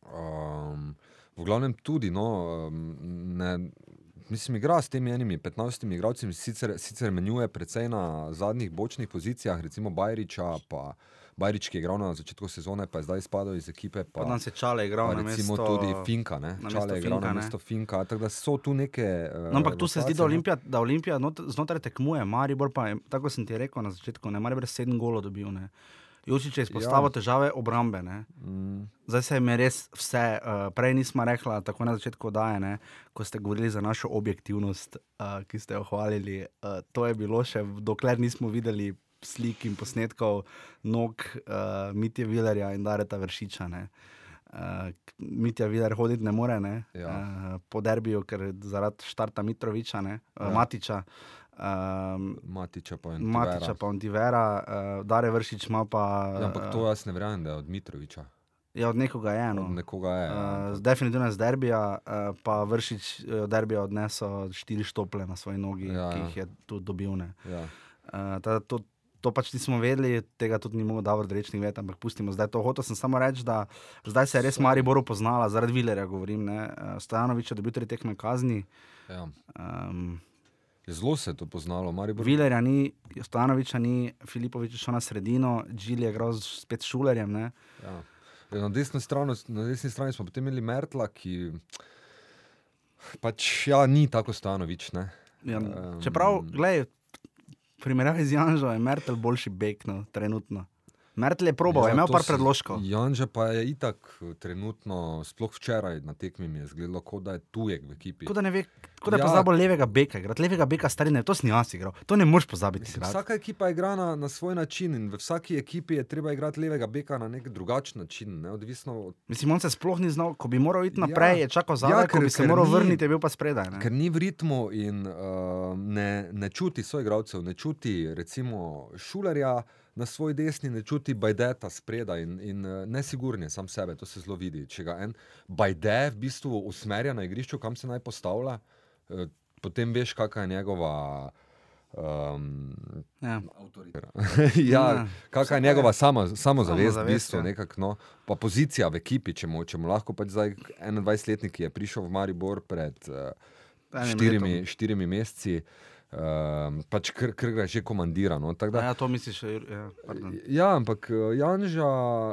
Um, v glavnem tudi, no, ne, mislim, igra s temi enimi 15 igralci, sicer, sicer menjuje precej na zadnjih bočnih pozicijah, recimo Bajriča, pa Bajrič, ki je igral na začetku sezone, pa je zdaj izpadel iz ekipe. Pa Pa, se čale igral na recimo mesto. tudi Finka, ne? Čale je igral na mesto Finka, tako da so tu neke. Uh, No, ampak tu se zdi, da no. Olimpija, da Olimpija not, znotraj tekmuje, Maribor pa, je, tako sem ti rekel na začetku, ne Maribor je sedem golov dobil. Ne. Jučič je izpostavil ja. težave obrambe. Ne. Mm, Zdaj se jim je res vse, uh, prej nismo rekla, tako na začetku daje, ne, ko ste govorili za našo objektivnost, uh, ki ste jo hvalili. Uh, to je bilo še, dokler nismo videli slik in posnetkov nog uh, Mitja Vilerja in Dareta Vršiča. Ne. Uh, Mitja Viler hoditi ne more, ne, Ja. uh, po derbiju, ker zaradi štarta Mitroviča, ne, uh, Ja. Matiča. Um, Matiča pa je Matiča pa Ontivera, uh, Dare Vršič ima pa. Ja, ampak to jaz ne verjamem, da je od Mitroviča. je od nekoga je. No. Od nekoga je. ja, Uh, ampak- definitivno je z derbija, uh, pa vršič od derbija odnesel štiri štople na svoji nogi, Ja, ja, ki ja. jih je tu dobil. ne. ja. Uh, ta, to, to pač nismo vedeli, tega tudi ni mogel dobro rečni vedeti, ampak pustimo zdaj to. Hotel sem samo reči, da zdaj se je res Maribor poznala, zaradi Vilerja govorim. Uh, Stojanovič je dobil tri tekme kazni. Ja. Um, Zelo se je to poznalo, Maribor. Vilerja ni, ni, Filipovič je šel na sredino, Džil je igral z- spet s šulerjem. Ne? Ja. Ja, Na desni, strani, na desni strani smo potem imeli Mertla, ki pač ja, ni tako stanovič. Ne? Ja, čeprav, gledaj, primerjavi z Janžo je Mertel boljši bek, no, trenutno. Mertel je probal, ja, je imel par predložkov. Janža pa je itak eh, trenutno, sploh včeraj na tekmi mi je izgledalo, kot da je tujek v ekipi. Kot da ne ve, kot da je Ja. pozabil levega beka, igrati levega beka starine, to si jaz igral, to ne moreš pozabiti. Mislim, vsaka ekipa igra na, na svoj način in v vsaki ekipi je treba igrati levega beka na nek drugačen način. Ne? Odvisno od Mislim, on se sploh ni znal, ko bi moral iti Ja. naprej, je čakal Ja, zadaj, ko ker- bi se moral ni- vrniti, je bil pa spredaj. Ne? Ker ni v ritmu in uh, ne, ne čuti soigralcev, ne čuti recimo šulerja na svoj desni, ne čuti bajdeta spredaj in, in uh, nesigurn je sam sebe, to se zelo vidi. Če ga en bajde v bistvu usmerja na igrišču, kam se naj postavlja, uh, potem veš, kakšna je njegova. Um, Ja. ja, Ja. kakšna je njegova sama, samozavest, v bistvu, ja. nekak, no, pa pozicija v ekipi, če mu, če mu lahko pač zdaj 21-letnik, ki je prišel v Maribor pred uh, štirimi, letom. štirimi meseci, um, pač kr, kr ga že komandira. No, tako da, Ja, to misliš, ja, pardon. Ja, ampak eh, Janža,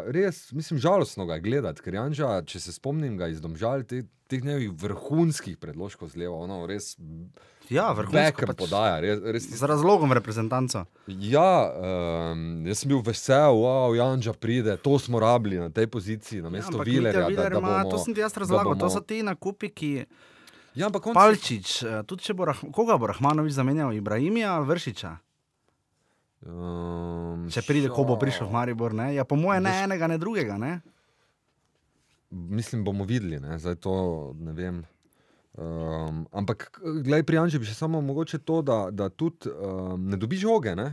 res, mislim, žalostno ga je gledati, ker Janža, če se spomnim ga iz Domžal, te, teh njegovih vrhunskih predložkov z levo, ono res Ja, vrhunsko pač. podaja. Res, res Z razlogom reprezentanca. Ja, um, jaz sem bil vesel, wow, Janža pride, to smo rabili na tej poziciji, na mesto Ja, Vilerja. Da, da bomo, To sem ti jaz da razlagal, to bomo- so ti nakupi, ki. Ja, ampak on Palčič, eh, tudi če bo Rah koga bo Rahmanovič zamenjal, Ibrahimija ali Vršiča. Um, Če pride, ko bo prišel v Maribor, ne? Ja, po moje ne Veš- enega, ne drugega, ne? Mislim, bomo videli, ne? zdaj to ne vem. Um, ampak, gledaj, pri Anži bi še samo mogoče to, da, da tudi um, ne dobi žoge. Ne?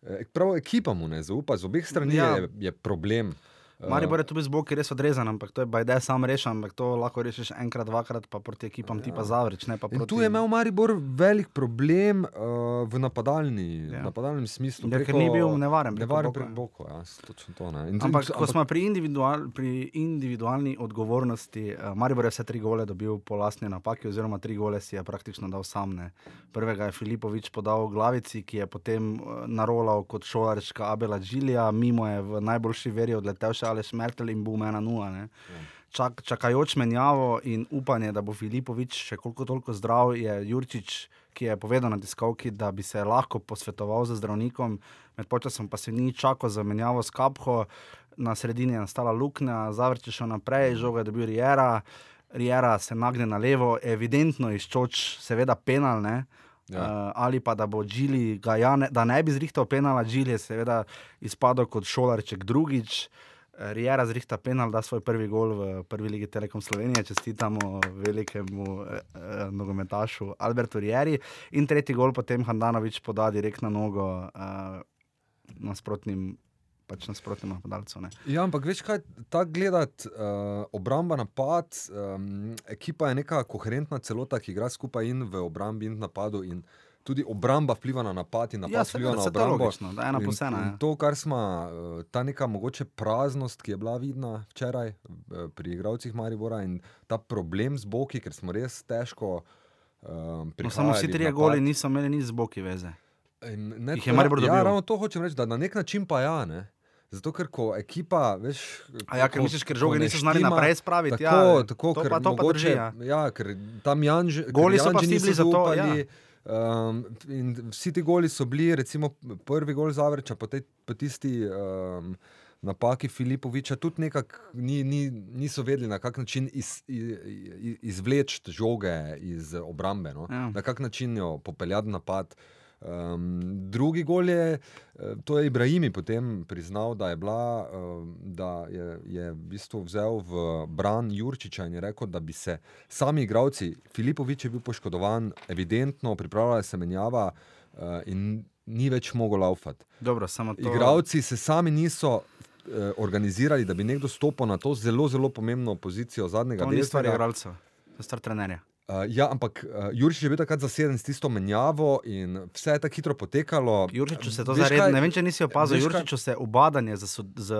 E, Prav ekipa mu ne zaupa, z obeh strani ja. je, je problem. Maribor je tu z boki res odrezan, ampak to je bajde sam rešen, ampak to lahko rešiš enkrat, dvakrat, pa proti ekipam ja. tipa Zavrič, pa In proti. tu je imel Maribor velik problem uh, v napadalni, Ja. ja. napadalnem smislu. Ja, ker ni bil nevaren preko nevaren boka. prek Boko. Ja, s- točno to, ne. in, Ampak, in- ko smo pri, individual, pri individualni odgovornosti, uh, Maribor je vse tri gole dobil po lastni napaki, oziroma tri gole si je praktično dal sam. Ne. Prvega je Filipovič podal glavici, ki je potem narolal kot šolarčka Abela Džilija, mimo je v najboljši veri odletel še Aleš Mertel in boom 1-0. ne. Čak, čakajoč menjavo in upanje, da bo Filipovič še koliko toliko zdrav, je Jurčič, ki je povedal na tiskovki, da bi se lahko posvetoval z zdravnikom, med počasom pa se ni čakal za menjavo s Kapho, na sredini je nastala luknja, zavrče šel naprej, žoga je dobil Riera, Riera se nagne na levo, evidentno izčoč, seveda penal. Ne? Ja. Uh, ali pa da bo Džili, ja ne, da ne bi zrihtal penala, Džili je seveda izpadel kot šolarček drugič. Eh, Riera zrihta penal, da svoj prvi gol v prvi ligi Telekom Slovenije, čestitamo velikemu eh, eh, nogometašu Albertu Rieri. In tretji gol potem Handanovič poda direkt na nogo eh, nasprotnim, pač nasprotnim napadalcem. ne. Ja, ampak veš kaj, tako gledati, uh, obramba, napad, um, ekipa je neka koherentna celota, ki igra skupaj in v obrambi in napadu. In tudi obramba vpliva na napad in napad Ja, vpliva seveda, na obrambo. logično, da ena In- plus ena. in ja. To, kar smo, uh, ta neka mogoče praznost, ki je bila vidna včeraj uh, pri igravcih Maribora in ta problem z boki, ker smo res težko. Um, No, samo vsi trije goli niso imeli nič z boki veze. In Ne, Jih je Maribor ja, dobil. ja, ravno to hočem reči, da na nek način pa ja. Ne? Zato, ker ko ekipa, veš. A ja, ker misliš, ker žoge niso znali naprej spraviti. Tako, ja, tako, to ker pa, to pa mogoče, drži. Ja. ja, ker tam Janž, Goli so pa Janži štibli niso za to, zaupali, ja. Um, in vsi ti goli so bili, recimo prvi gol Zavrča, pa, te, pa tisti um, napaki Filipoviča, tudi nekako ni, ni, niso vedeli, na kak način iz, iz, izvleči žoge iz obrambe, no? Ja. na kak način jo popeljati napad. Um, drugi gol je, eh, to je Ibrahimi potem priznal, da je, bila, um, da je, je v bistvu vzel v bran Jurčiča in je rekel, da bi se sami igravci, Filipovič je bil poškodovan, evidentno pripravljala se menjava uh, in ni več mogel laufati. Dobro, samo to. Igravci se sami niso eh, organizirali, da bi nekdo stopil na to zelo, zelo pomembno pozicijo zadnjega To ni stvar desnega. igralcev, to je stvar trenerja. Uh, ja, ampak uh, Juriš je bil takrat zaseden s tisto menjavo in vse je tako hitro potekalo. Jurčiču se to zaredno, kaj? ne vem, če nisi opazil, kaj? Jurčiču se ubadanje z, z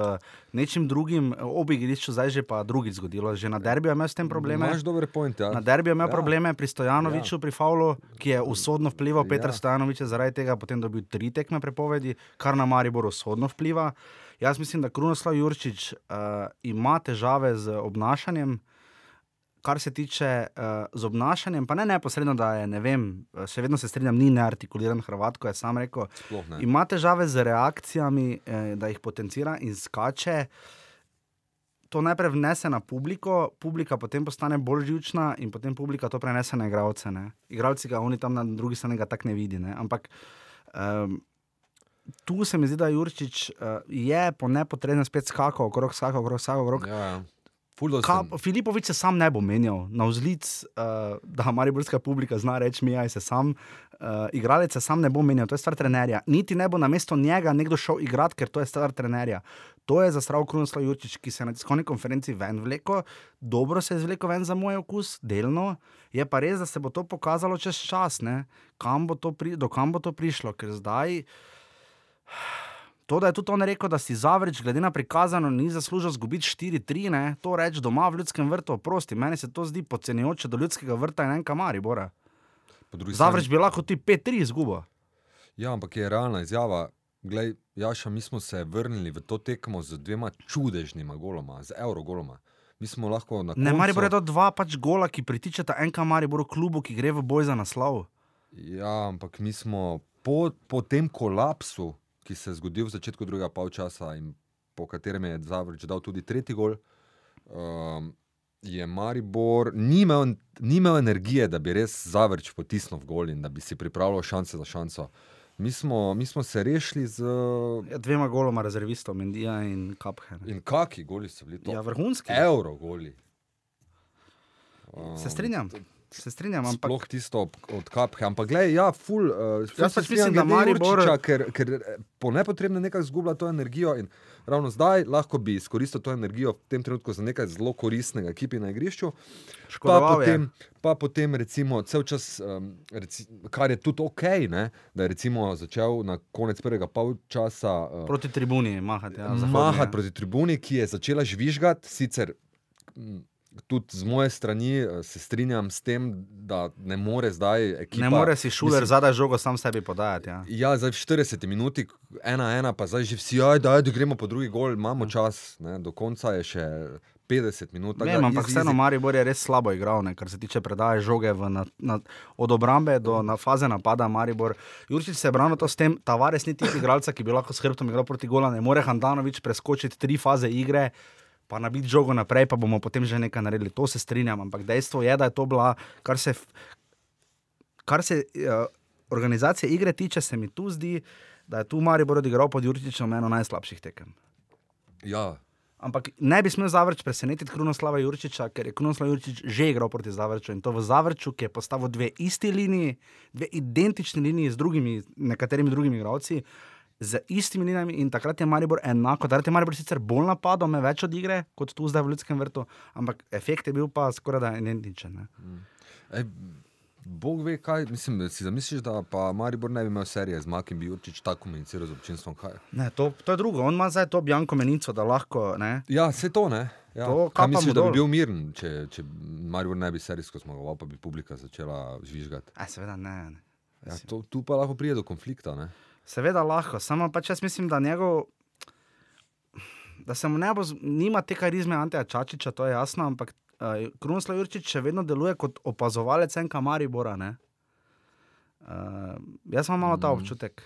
nečim drugim, ob igrišču zdaj že pa drugič zgodilo. Že na derbiju je imel s tem probleme. Imaš dobre point. Ja. Na derbiju je imel Ja. probleme pri Stojanoviču, ja. pri Faulu, ki je usodno vplival. Ja. Petr Stojanovič je zaradi tega potem dobil tri tekme prepovedi, kar na Maribor usodno vpliva. Jaz mislim, da Krunoslav Jurčič uh, ima težave z obnašanjem. Kar se tiče uh, z obnašanjem, pa ne neposredno, da je, ne vem, eh, še vedno se strinjam, ni neartikuliran Hrvat, ko je sam rekel, ima težave z reakcijami, eh, da jih potencira in skače. To najprej vnese na publiko, publika potem postane bolj živčna in potem publika to prenese na igralce. Ne. Igralci ga oni tam na drugi strani tako ne vidi. Ne. Ampak um, tu se mi zdi, da Jurčič uh, je po nepotrebnem spet skakal okrog, skakal okrog, skakal okrog. Ja, ja. Filipovič se sam ne bo menjal, na vzlic, uh, da mariborska publika zna reči: mi aj se sam. Uh, igralec se sam ne bo menjal, to je stvar trenerja. Niti ne bo na mesto njega nekdo šel igrati, ker to je stvar trenerja. To je zastrav Krunoslav Jurčič, ki se je na tiskovni konferenci ven vleko, dobro se je zvleko ven za moj okus, delno. Je pa res, da se bo to pokazalo čez čas, kam pri, do kam bo to prišlo, ker zdaj. To, da je tudi on rekel, da si zavreč, glede na prikazano, ni zaslužil zgubiti 4-3, ne, to reči doma v ljudskem vrtu, oprosti. Meni se to zdi podcenjujoče do ljudskega vrta in enka mari, bora. Zavreč strani- bi lahko ti 5-3 izgubo. Ja, ampak je realna izjava. Glej, Jaša, mi smo se vrnili v to tekmo z dvema čudežnima goloma, z evrogoloma. Mi smo lahko na Ne, koncu... mari bo to dva pač gola, ki pritičeta enka mari, boru klubu, ki gre v boj za naslov. Ja, ampak mi smo po, po tem kolapsu, ki se je zgodil v začetku drugega polčasa in po katerem je Zavrč dal tudi tretji gol, um, je Maribor ni imel, ni imel energije, da bi res Zavrč potisnil v gol in da bi si pripravljal šanse za šanso. Mi smo, mi smo se rešili z. Ja, dvema goloma rezervistov, Mendija in Kaphe. ne. In kaki goli so bili to? Ja, vrhunski. Euro goli. Um, Se strinjam, se strinjam, ampak Sploh tisto od kapke. Ampak, gledaj, ja, ful. Uh, ful Jaz pač mislim, da Maribor- Jurčiča, ker, ker eh, po nepotrebnem nekako zgublja to energijo. In ravno zdaj lahko bi izkoristil to energijo v tem trenutku za nekaj zelo koristnega ekipi na igrišču. Pa škodoval potem, je. pa potem, recimo, cel čas, um, reci, kar je tudi ok, ne, da je recimo začel na konec prvega polčasa uh, Proti tribuni mahati. Ja, mahati ja. proti tribuni, ki je začela žvižgati, sicer m, tudi z moje strani eh, se strinjam s tem, da ne more zdaj ekipa. Ne more si šuler mislim, zadaj žogo sam sebi podajati. Ja. Ja, zdaj v 40 minuti, ena, ena, pa zdaj že vsi, aj, da, da gremo po drugi gol, imamo čas, ne, do konca je še 50 minut. da ampak vseeno. Maribor je res slabo igral, ne, kar se tiče predaje žoge v, na, na, od obrambe do na faze napada Maribor. Jurčič se je branil to s tem, Tavares ni tisti igralca, ki bi lahko s hrbtom igral proti gola, ne more Handanovič preskočiti tri faze igre. Pa nabiti žogo naprej, pa bomo potem že nekaj naredili. To se strinjam, ampak dejstvo je, da je to bila, kar se, kar se uh, organizacije igre tiče, se mi tu zdi, da je tu Maribor odigral pod Jurčičem eno najslabših tekem. Ja, Ampak ne bi smel Zavrč presenetiti Krunoslava Jurčiča, ker je Krunoslav Jurčič že igral proti Zavrču in to v Zavrču, ki je postavil dve isti liniji, dve identični liniji z drugimi, nekaterimi drugimi igralci. Z istimi linijami in takrat je Maribor enako, takrat je Maribor sicer bolj napadal, me več od igre kot tu zdaj v Ljudskem vrtu, ampak efekt je bil pa skoraj da identičen. Ne. Ej, Bog ve, kaj mislim. Si zamisliš, da pa Maribor ne bi imel serije z Makim, bi Jurčič tako komuniciral z občinstvom. Kaj? Ne, to, to je drugo, on ima zdaj to bjanko menico, da lahko. Ne. Ja, vse to ne. Ja. To Kaj misliš, da bi bil miren, če, če Maribor ne bi serijsko zmagoval, pa bi publika začela žvižgati? E, seveda ne. ne. Ja, to, tu pa lahko pride do konflikta. Ne? Seveda lahko, samo pač jaz mislim, da njegov. Da se mu ne bo, nima te karizme Anteja Čačiča, to je jasno, ampak uh, Krunoslav Jurčič še vedno deluje kot opazovalec enka Maribora. ne. Uh, jaz imam malo ta Mhm. občutek,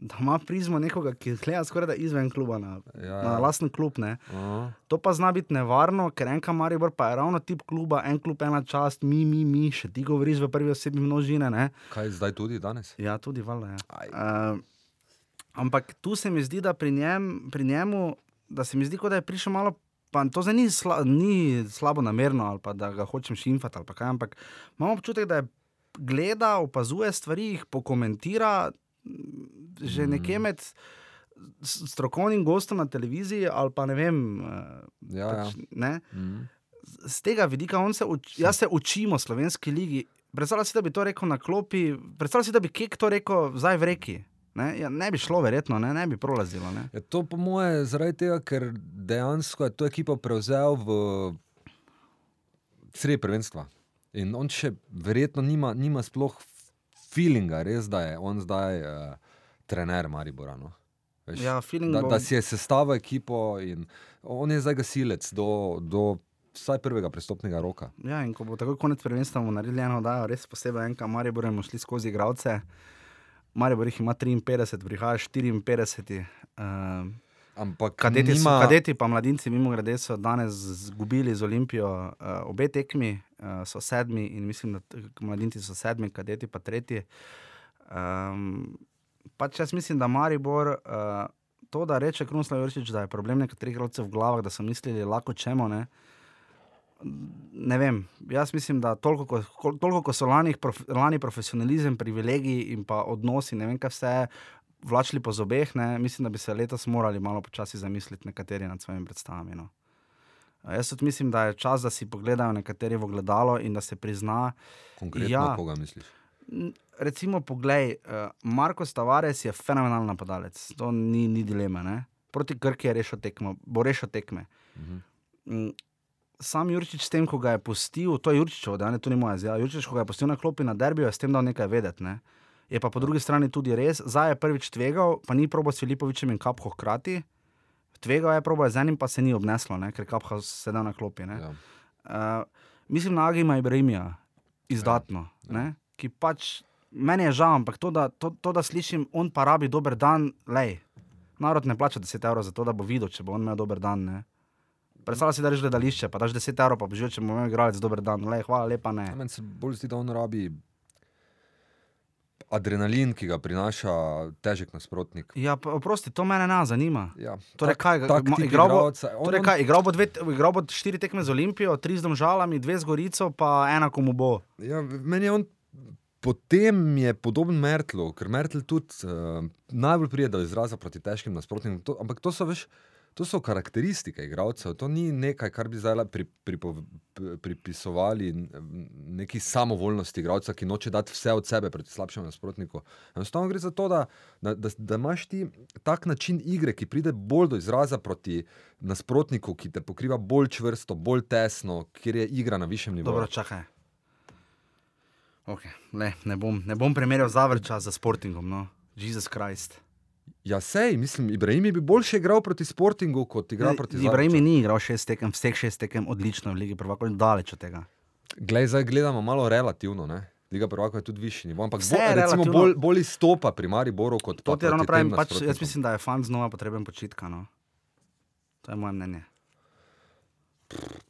da ima prizmo nekoga, ki gleda skoraj izven kluba, na, Ja, na ja. lasten klub. Ne. Aha. To pa zna biti nevarno, ker enka Maribor pa je ravno tip kluba, en klub, ena čast, mi, mi, mi, še ti govoriš v prvi osebi množine. Ne. Kaj zdaj tudi danes? Ja, tudi valjda. Ja. Uh, ampak tu se mi zdi, da pri, njem, pri njemu, da se mi zdi, da je prišel malo. Pa to zdaj ni, sla, ni slabo namerno, ali pa da ga hočem šimfati, ali kaj, ampak imam občutek, da je gleda, opazuje stvari, jih pokomentira, m, že Mm. nekje med strokovnim gostom na televiziji, ali pa ne vem. eh, Ja, ja. pač, ne, Mhm. z tega vidika, se uč, jaz se učimo slovenski ligi. Predstavljaj si, da bi to rekel na klopi, predstavljaj si, da bi Kek to rekel zdaj v reki. Ne, ja, ne bi šlo, verjetno, ne, ne bi prolazilo. Ne. Je to po moje zaradi tega, ker dejansko je to ekipo prevzel v sredi prvenstva. In on še verjetno nima, nima sploh feelinga, res da je on zdaj uh, trener Maribora. No? Veš, Ja, da, da si je sestavil ekipo in on je zdaj gasilec do, do vsaj prvega prestopnega roka. Ja, in ko bo tako konec prvenstva, bomo naredili eno oddajo, res posebej enka, Maribor bomo šli skozi igralce. Maribor jih ima 53, prihaja 54. Uh, Ampak kadeti, nima, so, kadeti pa mladinci, mimo grede, so danes izgubili z Olimpijo uh, obe tekmi, uh, so sedmi in mislim, da mladinci so sedmi, kadeti pa tretji. Um, pač jaz mislim, da Maribor. Uh, To, da reče Krunoslav Jurčič, da je problem nekaterih igralcev v glavah, da so mislili, lahko čemo, ne, ne vem. Jaz mislim, da toliko, ko, toliko ko so lani, prof, lani profesionalizem, privilegiji in pa odnosi, ne vem, kaj vse vlačili po zobeh, ne, mislim, da bi se letos morali malo počasi zamisliti nekateri nad svojimi predstavami. No. Jaz tudi mislim, da je čas, da si pogledajo nekateri v gledalo in da se prizna. konkretno, ja. ja. koga misliš? Recimo, poglej, uh, Marko Stavares je fenomenalen napadalec, to ni, ni dileme. Ne? Proti Krki je rešil tekmo, bo rešil tekme. Mhm. Mm, Sam Jurčič, s tem, ko ga je pustil, to je Jurčičev, da ne to ni moja izjava. Jurčič, ko ga je pustil na klopi na derbiju, je s tem dal nekaj vedeti. Ne? Je pa po drugi strani tudi res, zdaj je prvič tvegal, pa ni probo s Filipovičem in Kapho hkrati. Tvegal je probo z enim, pa se ni obneslo, ne? ker Kapha sedel na klopi. Ne? Ja. Uh, mislim na Agima Ibrahimija, izdatno, ja, ja. ki pač meni je žal, ampak to da, to, to, da slišim, on pa rabi dober dan, lej. Narod ne plača 10 evrov za to, da bo videl, če bo on imel dober dan. Ne. Predstavljaj si, da rečeš gledališče, pa daš 10 evrov, pa bi že, če imel igralec dober dan, lej, hvala lepa, ne. Meni se bolj zdi, da on rabi adrenalin, ki ga prinaša težek nasprotnik. Ja, oprosti, to mene ne zanima. Ja, Torej, tak- kaj, tak ma- igral bo- Torej, kaj, igral bo, dve, igral bo štiri tekme z Olimpijo, tri z Domžalami, dve z Gorico, pa ena komu bo. Ja, meni je on potem je podoben Mertlu, ker Mertl tudi uh, najbolj pride do izraza proti težkim nasprotnikom. To, ampak to so, veš, to so karakteristike igralcev, to ni nekaj, kar bi zdaj pri, pripo, p- pripisovali neki samovoljnosti igralca, ki noče dati vse od sebe proti slabšemu nasprotniku. Enostavno gre za to, da, da, da, da imaš ti tak način igre, ki pride bolj do izraza proti nasprotniku, ki te pokriva bolj čvrsto, bolj tesno, kjer je igra na višjem nivoju. Dobro, čakaj. Okay, ne, ne, bom, ne bom primerjal zavrča z Sportingom. No. Jezus Krist. Ja, sej, mislim, Ibrahim bi boljše igral proti Sportingu, kot igra proti Ibrahim Zavrču. ni igral šest tekem, vseh šest tekem odlično v Ligi Prvakov in daleč od tega. Glej, zdaj gledamo malo relativno. Ne? Liga prvaka je tudi višji nivo, ampak Vse bo, recimo bolj, bolj izstopa pri Mariboru kot To pa ti ravno pravim, pač, jaz mislim, da je fan znova potreben počitka. No. To je moje mnenje.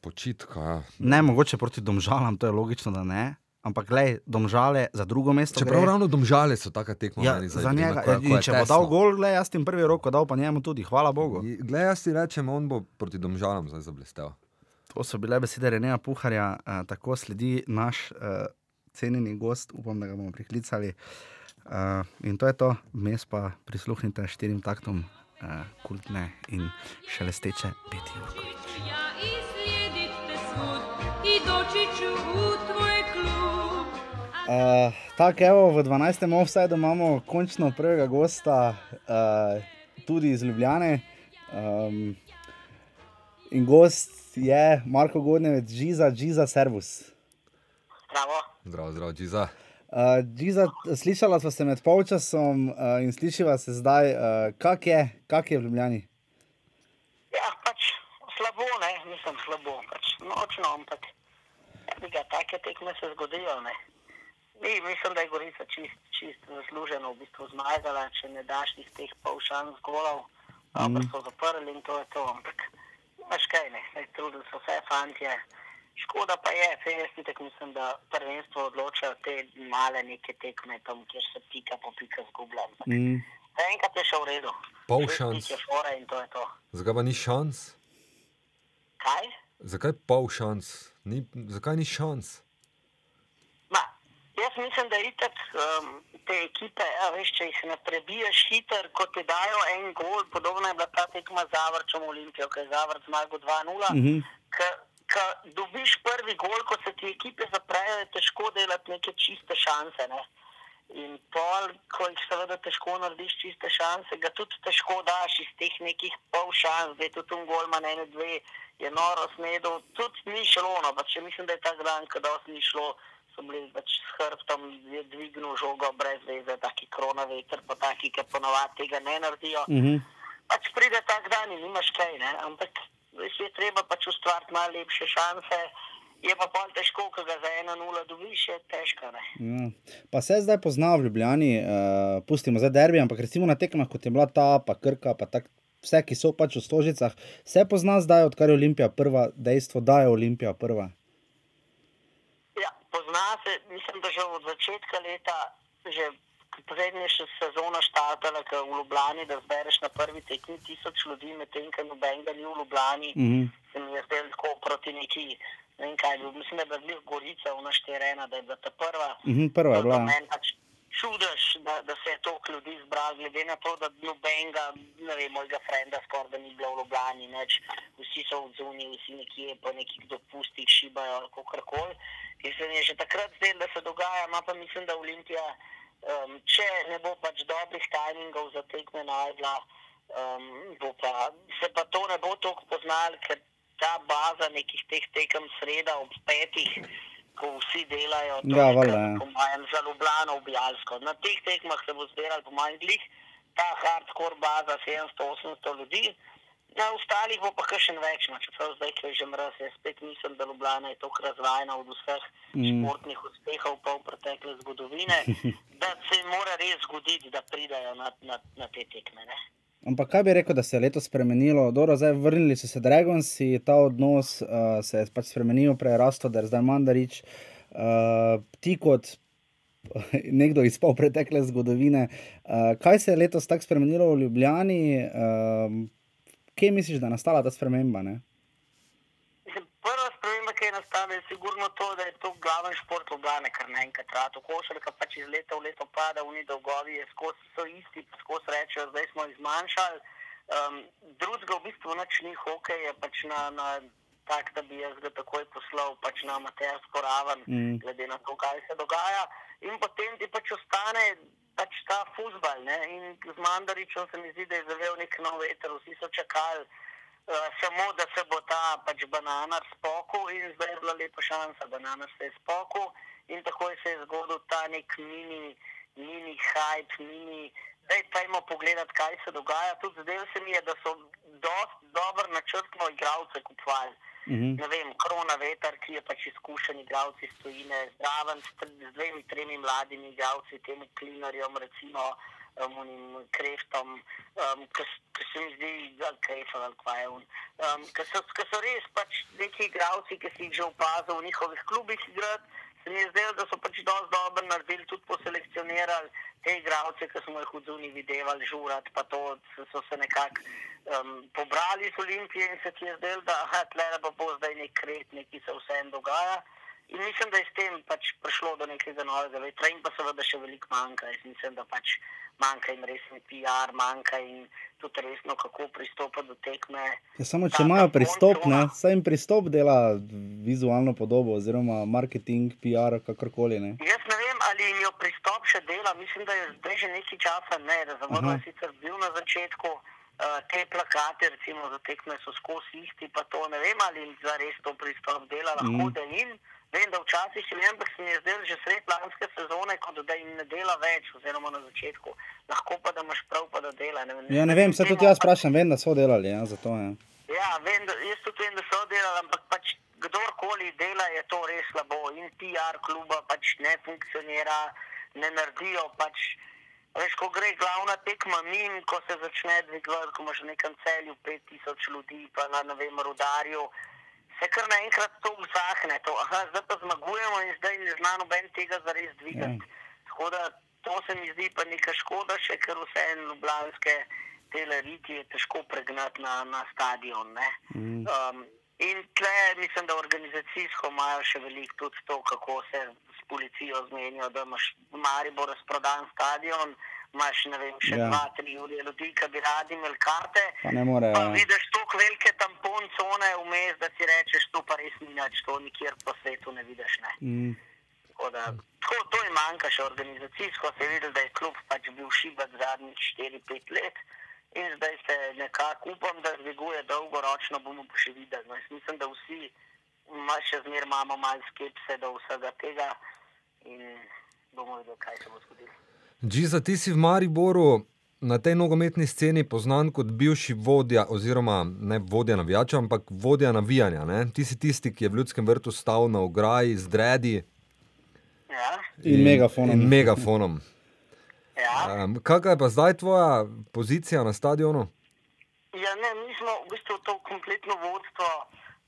Počitka. Ja. Ne, mogoče proti domžalam, to je logično, da ne. Ampak, gledaj, domžale za drugo mesto. Čeprav gre. ravno domžale so taka tekma. ja, za Ibrahima, njega. ko je- ko In je če bo tesno. dal gol, gledaj, jaz tim prvi roko dal, pa njemu tudi, hvala Bogu. Glej, jaz ti rečem, on bo proti domžalam zdaj zablestel. To so bile besede Renea Puharja, uh, tako sledi naš uh, cenjeni gost, upam, da ga bomo priklicali. Uh, in to je to, vmes pa prisluhnite štirim taktom uh, kultne in šelesteče peti Jurkovič. Ja, i slijedit te svud i doći ću u tvoj klub. Uh, tako, evo, v 12. offsajdu imamo končno prvega gosta, uh, tudi iz Ljubljane. Um, in gost je Marko Godnevec, Žiza, Žiza Servus. Bravo. Zdravo, zdravo, Džiza. Uh, Giza, slišala sva se med polčasom uh, in slišiva se zdaj, uh, kak je, kak je v Ljubljani. Ja, pač slabo, ne, nisem slabo, pač nočno, ampak tega, take tekme se zgodijo. Ne. Mi, mislim, da je Gorica čist, čist zasluženo v bistvu zmagala, če ne daš tih teh pol šans golov, dobro so zaprli in to je to, ampak veš kaj ne, ne trudili so vse fantje. Škoda pa je, saj jaz itek mislim, da prvenstvo odločajo te male neke tekme, tam kjer se pika po pika zgublja. Mm. Enkrat je šel v redu. Pol šans. to to. Zakaj pa ni šans? Kaj? Zakaj pol šans? Ni, zakaj ni šans? Jaz mislim, da itak um, te ekipe, a veš, če jih ne prebiješ hiter, kot ti dajo en gol, podobno je bila ta tekma z Zavrčem Olimpijo, ki je Zavrč zmagal 2-0, Mhm. ko dobiš prvi gol, ko se ti ekipe zaprejo, je težko delati neke čiste šanse. Ne? In pol, ko jih seveda težko narediš čiste šanse, ga tudi težko daš iz teh nekih pol šans, da je tudi un golman ene dve, je noro smedel, tudi ni šlo, no, pa če mislim, da je ta dan, ko dosti ni šlo, so bili pač s hrbtom, je dvignil žogo brez veze, taki krona veter, pa taki, ki ponovadi tega ne naredijo. Uh -huh. Pač pride tak dan in nimaš kaj, ne? ampak veš, je treba pač ustvariti najlepše šanse. Je pa pol težko, ko ga za eno nulo dobiš, je težko. Ne? Ja. Pa se zdaj pozna v Ljubljani, uh, pustimo zdaj derbi, ampak recimo na tekmah, kot je bila ta, pa krka, pa tak, vse, ki so pač v stožicah, se pozna zdaj, odkar je Olimpija prva, dejstvo, da je Olimpija prva. Ja, pozna se, mislim, da že od začetka leta, že prednje še sezona štartala, ker v Ljubljani, da zbereš na prvi tekmi tisoč ljudi, medtem ko nobenega ni v Ljubljani, Uh -huh. se mi je zdelo tako proti neki, ne vem kaj, je bilo, mislim, da je bila Gorica, unašterena, da je bila ta prva. Uh -huh, prva je bila. za mene pač čudež, da, da se je toliko ljudi zbralo, glede na to, da nobenega, ne vem, mojega frenda skoraj da ni bilo v Ljubljani, neč, vsi so odzuni, vsi nekje po nekih dopustih šibajo ali kakorkoli. In se mi je že takrat zdelo, da se dogaja, ima pa mislim, da Olimpija, um, če ne bo pač dobrih tajmingov za tekme najdla, um, bo pa, se pa to ne bo toliko poznalo, ker ta baza nekih teh tekem sreda ob petih, ko vsi delajo, to Ja, je kar ja. po mojem za Ljubljano objavljsko. Na teh tekmah se bo zbiral po mojem glih ta hardcore baza 700-800 ljudi. Na ostalih bo pa še več, no, čeprav zdaj, ko je že mraz, jaz spet mislim, da Ljubljana je tako razvajena od vseh Mm. športnih uspehov pol pretekle zgodovine, da se mora res zgoditi, da pridajo na, na, na te tekme. Ne? Ampak kaj bi rekel, da se je letos spremenilo? Dobro, zdaj vrnili so se Dragonsi, ta odnos uh, se je pač spremenil, prerastel, da je zdaj Mandarič. Uh, ti kot nekdo iz pol pretekle zgodovine, uh, kaj se je letos tako spremenilo v Ljubljani? Uh, kje misliš, da je nastala ta sprememba? Ne? Mislim, Prva sprememba, ki je nastala, je sigurno to, da je to glaven šport Ljubljane, kar naenkrat rado. Košarka pač iz leta v leto pada, v dolgovi skozi so isti, skozi rečejo, zdaj smo jih zmanjšali. Um, drugega v bistvu nič ni hokej, je pač na, na tak, da bi jaz ga takoj poslal pač na amatersko raven, Mm. glede na to, kaj se dogaja. In potem ti pač ostane pač ta futbal. In z Mandaričem se mi zdi, da je zavel nek nov veter, vsi so čakali. Uh, samo da se bo ta pač bananar spokal, in zdaj je bila lepa šansa, bananar se je spokal, in takoj se je zgodil ta nek mini, mini hype, mini. Zdaj imamo pogledati, kaj se dogaja. Tudi zdaj se mi je, da so dosti dobro načrtno igralce kupovali. Uh -huh. Ne vem, Krona Veter, ki je pač izkušen igralec iz Tunisa, zraven s, z dvemi, tremi mladimi igralci, temu Klinarjem, recimo um, Kreftom, um, ki se mi zdi, da Krefel ali kaj je on. Um, ki so, ki so res pač neki igralci, ki si jih že opazil v njihovih klubih igrati. Se mi je zdelo, da so pač dosti dobro naredili, tudi poselekcionirali te igralce, ki smo jih v Duni videli, žurat, pa to so, se nekako um, pobrali iz Olimpije in se ti je zdelo, da aha, tle pa bo zdaj nek kret, nekaj se vsem dogaja. In mislim, da je s tem pač prišlo do nekega novega vetra in pa seveda še veliko manjka. Jaz mislim, da pač manjka jim resni PR, manjka jim tudi resno, kako pristopati do tekme. Ja, samo če imajo pristop, ne, saj jim pristop dela vizualno podobo, oziroma marketing, PR, kakorkoli. Ne. Jaz ne vem, ali jim jo pristop še dela. Mislim, da je zdaj že nekaj časa ne. Razumem, je sicer bil na začetku. Uh, te plakate, recimo, za tekme so skozi isti, pa to ne vem, ali jim za res to pristop dela, lahko Mm. da jim. Vem, da včasih je vem, da se mi je zdelo že sred lanske sezone, kot da jim ne dela več, oziroma na začetku. Lahko pa da imaš prav, pa da dela. Ne, vem, Ja, ne vem, se tudi jaz vprašam, vem, da so delali, ja, zato je. Ja, vem, da, jaz tudi vem, da so delali, ampak pač kdorkoli dela, je to res slabo. In PR kluba pač ne funkcionira, ne naredijo. Pač, veš, ko gre glavna tekma min, ko se začne dvigovati, ko imaš v nekem celju 5000 ljudi, pa na ne vem, rudarju. Se kar naenkrat to vzahne, to, aha, zdaj pa zmagujemo in zdaj ne zna noben tega zares dvigati. Tako da to se mi zdi pa neka škoda, še ker vse en ljubljanske teleriti je težko pregnati na, na stadion. Ne? Mm. Um, in tle mislim, da organizacijsko imajo še veliko tudi to, kako se s policijo zmenijo, da imaš v Mariboru razprodan stadion, imaš ne vem, še Ja. ja. dva, tri ure ljudi, ki bi radi imeli karte. Pa ne more. Pa vidiš tako velike tampon cone vmes, da si rečeš, to pa res ni nič, to nikjer po svetu ne vidiš. Ne. Mm. Tako da, tako, to je manjka še organizacijsko, se je videl, da je klub pač bil šibat zadnjih 4-5 let. In zdaj se nekako upam, da dviguje dolgoročno, bomo pa še videli. No, jaz mislim, da vsi ma, še zmeraj imamo malo skepse do vsega tega in bomo videli, kaj se bo zgodilo. Džiza, ti si v Mariboru na tej nogometni sceni poznan kot bivši vodja, oziroma ne vodja navijača, ampak vodja navijanja. Ne? Ti si tisti, ki je v Ljudskem vrtu stal na ograji z dredi Ja, In megafonom. In megafonom. ja. Um, Kakšna je pa zdaj tvoja pozicija na stadionu? Ja, ne, mi smo v bistvu to kompletno vodstvo,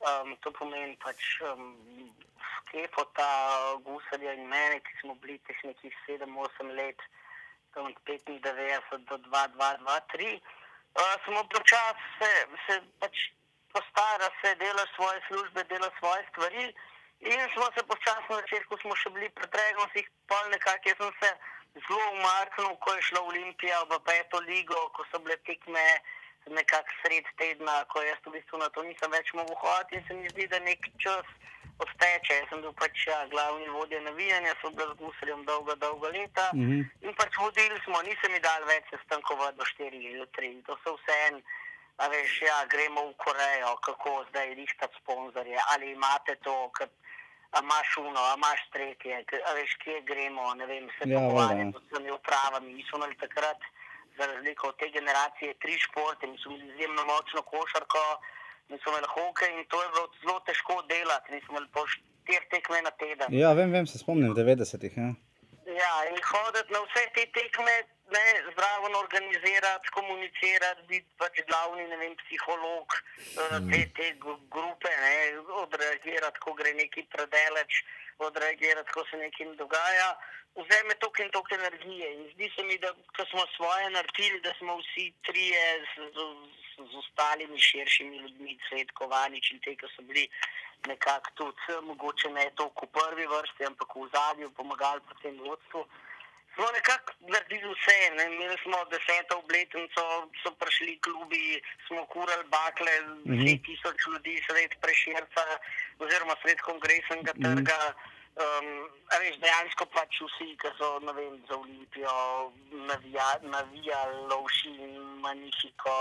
um, to pomeni pač um, Kefota, Gusarja in mene, ki smo bili teh nekih 7-8 let, tam od 95 do 2-2-2-3. Uh, smo počasi se, se pač postara, se dela svoje službe, dela svoje stvari. In smo se počasi na začetku, smo še bili pretregno, si pol nekako, jaz sem se zelo umaknil, ko je šla Olimpija v peto ligo, ko so bile tekme nekako sred tedna, ko jaz v bistvu na to nisem več mogel hoditi in se mi zdi, da nek čas odteče. Jaz sem bil pač ja, glavni vodja navijanja, so bili z Gusarjem dolga, dolga leta. Mhm. In pač vodili smo, nisem mi dal več sestankov do 4 ali 3. To so vse en, a veš, ja, gremo v Korejo, kako zdaj rihtati sponzorje, ali imate to, a imaš uno, imaš tretje, a veš, kje gremo, ne vem, se Ja, pogovarjati voda. z vsemi upravami. Mi smo imeli takrat, za razliko od te generacije, tri športe, mi smo imeli izjemno močno košarko, mi smo imeli hokej in to je bilo zelo težko delati, mi smo imeli po štiri tekme na teden. Ja, vem, vem, se spomnim 90-ih. Ja. Ja, in hoditi na vse te tekme, ne, zdravo organizirati, komunicirati, biti pač glavni vem, psiholog mm. te, te gru- grupe, ne, odreagirati, ko gre neki predaleč, odreagirati, ko se nekaj ne dogaja. Vzame toliko in toliko energije. In zdi se mi, da ko smo svoje naredili, da smo vsi trije z, z, z, ostalimi širšimi ljudmi, Cvetkovanič in te, ki so bili nekako tudi, eh, mogoče ne toliko v prvi vrsti, ampak v zadnji, pomagali pri tem vodstvu. Smo nekako naredili vse. Ne? Imeli smo deseto obletnico, so prišli klubi, smo kurali bakle, deset tisoč ljudi sred preširca oziroma sred kongresnega trga. Um, veš, dejansko pač vsi, ki so vem, za Olimpijo navija, navijali, lovši, manifiko.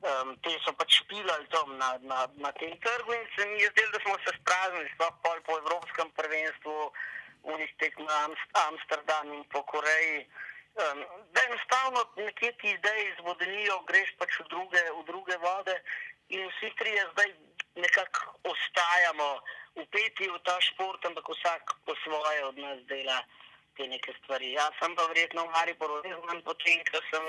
Um, te so pač špilali tam na, na, na tem trgu in se mi je zdelo, da smo se spraznili, sploh po Evropskem prvenstvu, unih tek na Amst- Amsterdamu in po Koreji. Um, da enostavno nekje ti zdaj zvodenijo, greš pač v druge, v druge vode in vsi trije zdaj nekako ostajamo upeti v ta šport, ampak vsak po svoje od nas dela te neke stvari. Jaz sem pa verjetno v Mariboru res znam potem, ker sem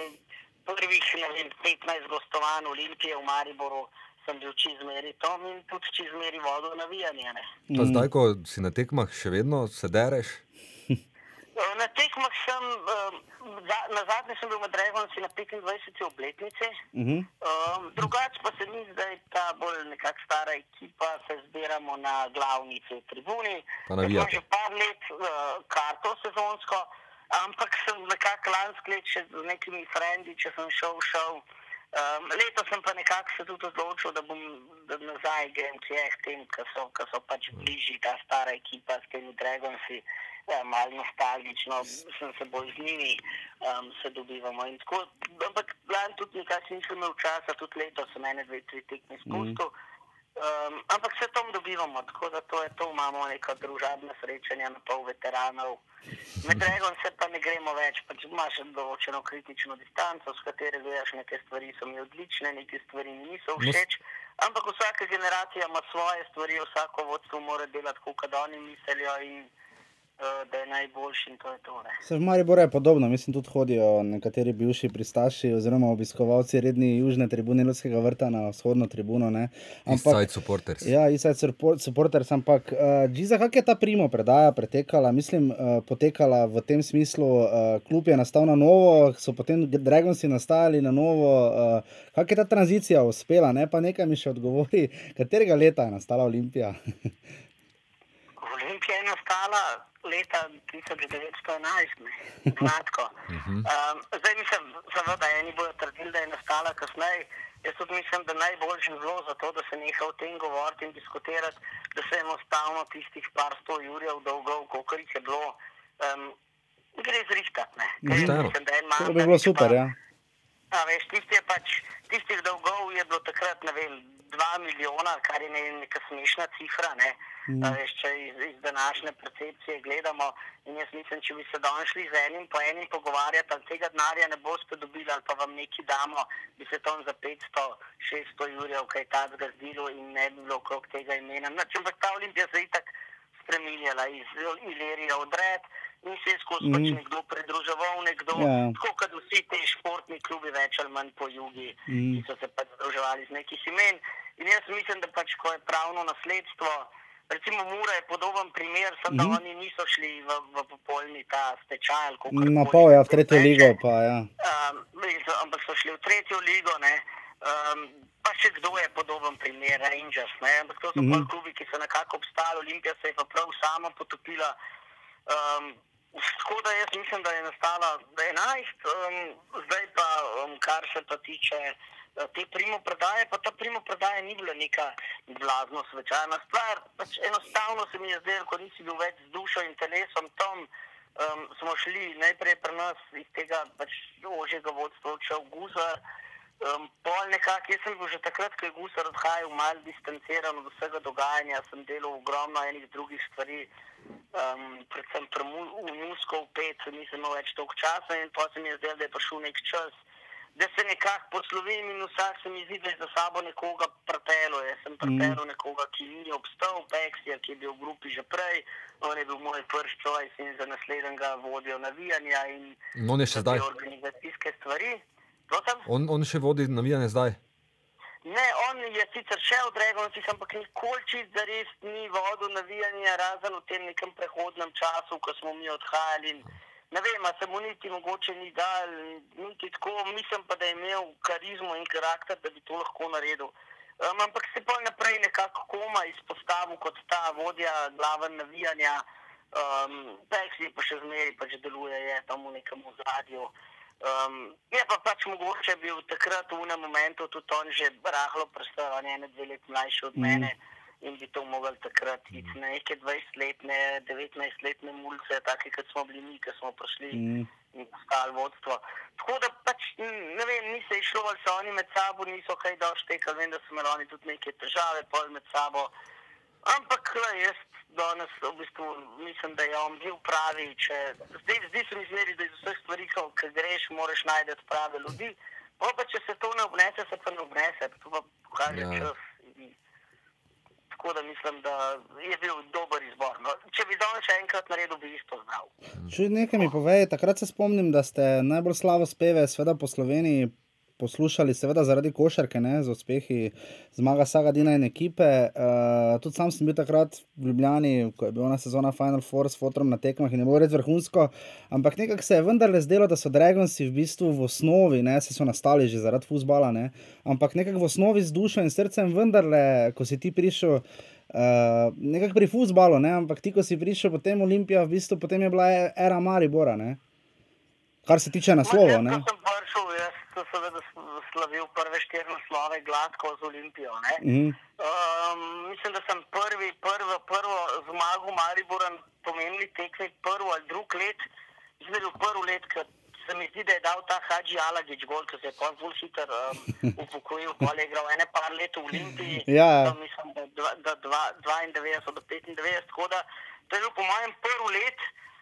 prvih ne vem, 15 gostovanj Olimpije v Mariboru, sem bil čizmeri tom in tudi čizmeri vodo navijanje. Ne. Pa zdaj, ko si na tekmah, še vedno se dereš. Na tekmah sem, eh, na zadnje sem bil med Regonci na 25. obletnici. Mhm. Um, drugače pa se mi zdaj ta bolj nekako stara ekipa, se zbiramo na glavnici tribuni. Jaz navijate. imam že par let uh, karto sezonsko, ampak sem nekako lansko let še z nekimi frendi, če sem šel, šel. Um, leto sem pa nekako se tudi odločil, da bom da nazaj grem k tem, ki so, ki so pač bližji, ta stara ekipa s temi Dragonsi. Ja, malo nostalgično, sem se bolj z njimi, um, se dobivamo. in Tako, ampak lani tudi nekaj nisem imel časa, tudi letos sem ene, dve, tri tekme spustil. Um, ampak se tam dobivamo, tako da to je to, imamo neka družabna srečanja na pol veteranov. Med Dragon se pa ne gremo več, pač imaš določeno kritično distanco, s katero gledaš, neke stvari so mi odlične, neke stvari mi niso všeč. Ampak vsaka generacija ima svoje stvari, vsako vodstvo mora delati, kot oni mislijo in da je najboljši in to je to. Ne. Se v Mariboru je podobno, mislim, tudi hodijo nekateri bivši pristaši oziroma obiskovalci redni južne tribune Ljudskega vrta na vzhodno tribuno. Ne. Inside supporters. Ja, Inside support, supporters, ampak uh, Giza, kak je ta primo predaja pretekala? Mislim, uh, potekala v tem smislu, uh, klub je nastal na novo, so potem Dragonsi nastajali na novo. Uh, kak je ta tranzicija uspela? Ne? Pa nekaj mi še odgovori, katerega leta je nastala Olimpija? Olimpija je nastala leta 1911, ne, znatko. Um, zdaj mislim, seveda, eni bodo trdili, da je nastala kasneje. Jaz tudi mislim, da najboljši zelo za to, da se neha o tem govoriti in diskutirati, da se enostavno tistih par sto jurjev dolgov, koliko jih je bilo, um, gre zrihtati. mislim, da en To bi bilo pa- super, ja. A veš, tisti je pač, tistih dolgov je bilo takrat, ne vem, 2 milijona, kar je ne, neka smešna cifra. Ne? Mm. Veš, če iz, iz današnje percepcije gledamo, in jaz mislim, če bi se danes šli z enim po enim pogovarjati, ali tega denarja ne boste dobili, ali pa vam nekaj damo, bi se tam za 500, 600 jurjev kaj takega zdelo in ne bi bilo okrog tega imena. Nač, ampak ta olimpija se je itak spremenjala iz Ilerija odred in se skozi mm. pač nekdo pridruževal, nekdo, Ja. tako kot vsi ti športni klubi, več ali manj po jugi, Mm. mm. ki so se pač združevali z nekih imen. In jaz mislim, da pač, ko je pravno nasledstvo, recimo Mura je podoben primer, samo da Mhm. oni niso šli v, v popolni ta stečaj. Na pol, ja, v tretjo reče. ligo, pa ja. Um, so, ampak so šli v tretjo ligo, ne. Um, pa še kdo je podoben primer, Rangers. Ne. Ampak to so mm Mhm. -hmm. klubi, ki so nekako obstali, Olimpija se je pa prav sama potopila. Um, tako da jaz mislim, da je nastala 11, um, zdaj pa, um, kar se pa tiče. eh, Te primopredaje, pa ta primopredaja ni bila neka blazno svečana stvar. Pač enostavno se mi je zdelo, ko nisi bil več z dušo in telesom tam, um, smo šli najprej pri nas iz tega pač ožjega vodstva odšel Guzar. Um, pol nekako, jaz sem bil že takrat, ko je Gusar odhajal, malo distanciran od vsega dogajanja, sem delal ogromno enih drugih stvari, um, predvsem pri Mu- v Musko, v pet, nisem imel več toliko časa in pa se mi je zdelo, da je prišel nek čas, da se nekako poslovim in vsak se mi zdi, da je za sabo nekoga prepelo. Jaz sem prepelo nekoga, ki ni obstal, Peksija, ki je bil v grupi že prej, on je bil moj prvi choice in za naslednjega vodijo navijanja in te organizacijske stvari. Prosim? On, on še vodi navijanje zdaj. Ne, on je sicer še v Dragoncih, ampak nikoli čist zares ni vodil navijanja, razen v tem nekem prehodnem času, ko smo mi odhajali. In Ne vem, se mu niti mogoče ni dal, niti tako, mislim pa, da je imel karizmo in karakter, da bi to lahko naredil. Um, ampak se pa naprej nekako koma izpostavil kot ta vodja glaven navijanja. Um, Peksi pa še zmeraj pač deluje, je tam v nekem ozadju. Um, je pa pač mogoče bil takrat v enem momentu tudi on že rahlo predstavljen, ene dve leti mlajši od mene in bi to mogli takrat iti na neke 20-letne, 19-letne mulce, take kot smo bili mi, ki smo prišli Mm. in postali vodstvo. Tako da pač ne vem, ni se išlo, ali so oni med sabo niso kaj doštekali, vem, da so imeli oni tudi neke težave pol med sabo. Ampak glej, jaz danes v bistvu mislim, da je on bil pravi. Če, zdaj, zdi se mi zmeri, da iz vseh stvari, ko ko greš, moraš najti prave ljudi. Pa, pa če se to ne obnese, se pa ne obnese, to pa pokaže Ja. ja. čas. In Tako da mislim, da je bil dober izbor. No, če bi danes še enkrat naredil, bi isto znal. Če nekaj mi povej, takrat se spomnim, da ste najbolj slavo speve, seveda po Sloveniji, poslušali, seveda zaradi košarke, ne, z uspehi zmaga Sagadina in ekipe. Uh, tudi sam sem bil takrat v Ljubljani, ko je bila ona sezona Final Four s fotrom na tekmah in je bilo res vrhunsko. Ampak nekako se je vendarle zdelo, da so Dragonsi v bistvu v osnovi, ne, se so nastali že zaradi futbola, ne, ampak nekako v osnovi z dušo in srcem, vendarle, ko si ti prišel. Uh, nekako pri futbalu, ne? ampak ti, ko si prišel potem v Olimpijo, v bistvu potem je bila e- era Maribora, ne? kar se tiče naslova. Ne? jaz, ko sem prišel, jaz sem seveda prve štiri naslove gladko z Olimpijo. Ne? Mhm. Um, mislim, da sem prvi, prvo, prvo zmago Maribora pomenili tekmi prvo ali drug let. Je bil prvi let, ker se mi zdi, da je dal ta Hadži Alagič gol, ki se je pa zelo hiter um, upokojil, pa je igral ene par let v Olimpiji. Ja. Tam mislim, da, dva, da dva, 92 do 95, tako da to je bil po mojem prvi let.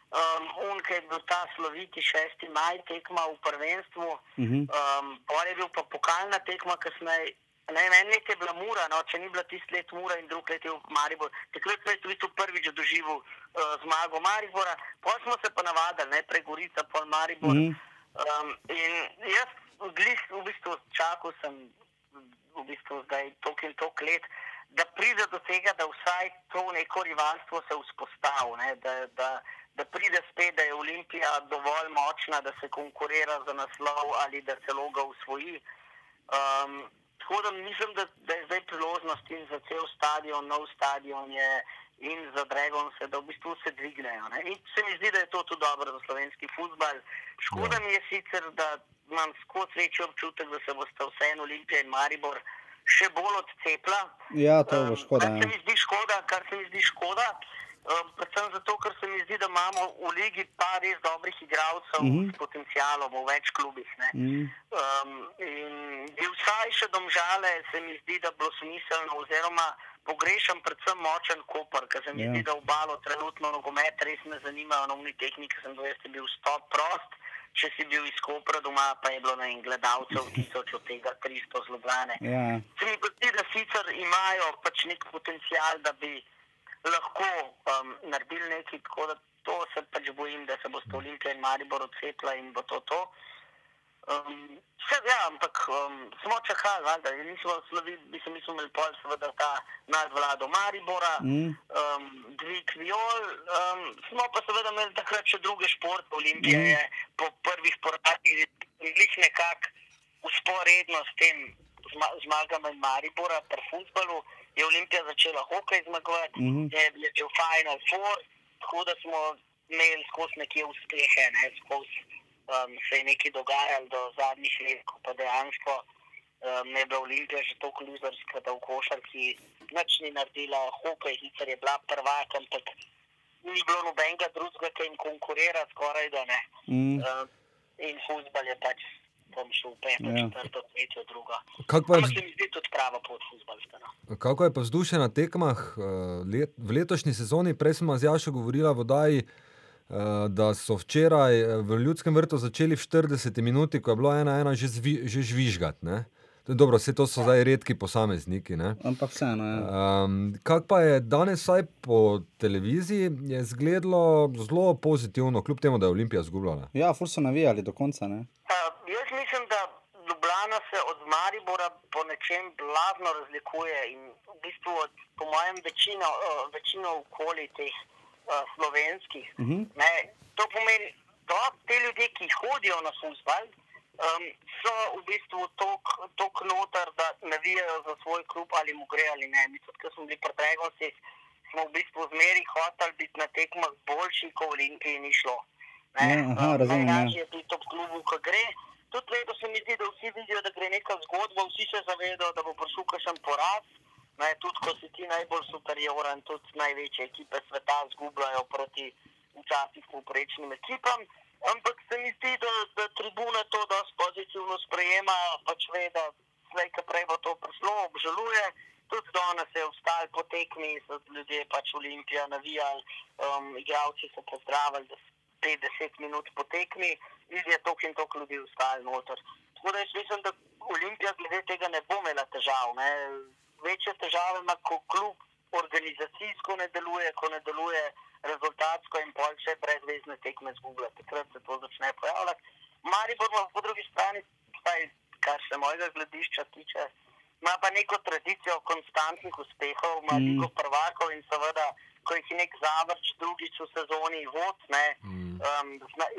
Um, on, ki je bil ta sloviti 6. maj tekma v prvenstvu, Mhm. um, pol je bil pa pokalna tekma kasneje. Ne en let je bila Mura, no, če ni bila tisti let Mura in drug let je bil Maribor. Takrat sem v bistvu prvič doživel uh, zmago Maribora, pol smo se pa navadili, najprej Gorica, pol Maribor. Mhm. Um, in jaz glih, v bistvu čakal sem v bistvu zdaj toliko in toliko let, da pride do tega, da vsaj to neko rivalstvo se vzpostavi, ne, da, da, da pride spet, da je Olimpija dovolj močna, da se konkurira za naslov ali da celo ga usvoji. Um, tako da mislim, da, da je zdaj priložnost in za cel stadion, nov stadion je, in za Dragonse, da v bistvu se dvignejo. Ne. In se mi zdi, da je to tudi dobro za slovenski futbal. Škoda Ja. mi je sicer, da imam skozi večji občutek, da se boste vseeno Olimpija in Maribor še bolj odcepla. Ja, to bo Um, škoda. Kar se Ja. mi zdi škoda, kar se mi zdi škoda. Um, predvsem zato, ker se mi zdi, da imamo v ligi pa res dobrih igralcev mm -hmm. s potencialom v več klubih. Ne. Mm. Um, in bi vsaj še domžale, se mi zdi, da bi bilo smiselno, oziroma pogrešam predvsem močen kopr, ker se mi Ja. ja. zdi, da obalo trenutno nogomet res ne zanima, novni tehniki sem bil, jaz bil stop prost. Če si bil iz Kopra doma, pa je bilo na en gledalcev tisoč, od tega 300 zlobljane. Ja. Se mi zdi, da sicer imajo pač nek potencial, da bi lahko um, naredili nekaj, tako da to se pač bojim, da se bo sta Olimpija in Maribor odcepla in bo to to. Um, vse, ja, ampak um, smo čakali, in nismo slovi, bi se mi imeli pol, seveda ta nadvlado Maribora, Mm. um, dvig viol, um, smo pa seveda imeli takrat še druge športe. Olimpija Mm. je po prvih porazih njih nekako usporedno s tem zma zmagami Maribora pri futbalu. Je Olimpija začela hokej zmagovati, Mhm. je, je bil Final Four, tako da smo imeli skozi neke uspehe, ne, skozi um, se je nekaj dogajalo do zadnjih let, ko pa dejansko um, je bila Olimpija že tako luzerska, da v košarki nič ni naredila, hokej sicer je bila prvak, ampak ni bilo nobenega drugega, ki jim konkurira, skoraj da ne. Mm. Um, in futbal je pač tam šel v peto, Ja. ja. četrto, tretjo, drugo. Kako je se mi zdi tudi prava pot futbalska. No. Kako je pa vzdušje na tekmah eh, let, v letošnji sezoni? Prej smo z Jašo govorili v Vodaji, eh, da so včeraj eh, v Ljudskem vrtu začeli v 40 minuti, ko je bilo ena ena že, zvi, že žvižgati. ne. Dobro, vse to so zdaj redki posamezniki. Ne? Ampak vseeno, ja. Um, Kako pa je danes, vsaj po televiziji, je izgledalo zelo pozitivno, kljub temu, da je Olimpija zgubljala. Ja, ful so navijali do konca, ne? Uh, jaz mislim, da Ljubljana se od Maribora po nečem blazno razlikuje in v bistvu od, po mojem, večino, uh, večino okoli teh uh, slovenskih. Mhm. Ne, to pomeni, da te ljudje, ki hodijo na futbal, um, so v bistvu tako noter, da navijajo za svoj klub ali mu gre ali ne. Mi tudi, ko smo bili pri Dragoncih, smo v bistvu zmeri hoteli biti na tekmah boljši, ko v Olimpiji ni šlo. Ne, Ja, aha, um, razumem, ja. Najlažje je biti ob klubu, ko gre. Tudi leto se mi zdi, da vsi vidijo, da gre neka zgodba, vsi se zavedajo, da bo prišel kakšen poraz. Ne, tudi ko si ti najbolj superioren, tudi največje ekipe sveta zgubljajo proti včasih povprečnim ekipam. Ampak se mi zdi, da, da tribuna to dosti pozitivno sprejema, pač ve, da slej, ko prej bo to prišlo, obžaluje. Tudi danes je vstal po tekmi, so ljudje pač Olimpija navijali, um, igravci so pozdravili, da 50 minut po tekmi, in je toliko in toliko ljudi vstal noter. Tako da jaz mislim, da Olimpija glede tega ne bo imela težav. Ne. Večje težave ima, ko klub organizacijsko ne deluje, ko ne deluje rezultatsko in pol še brezvezne tekme zgublja. Takrat se to začne pojavljati. Maribor pa po drugi strani, vsaj kar se mojega gledišča tiče, ima pa neko tradicijo konstantnih uspehov, ima Mm. ligo prvakov in seveda, ko jih je nek zavrč drugič v sezoni vod, ne, Mm. um,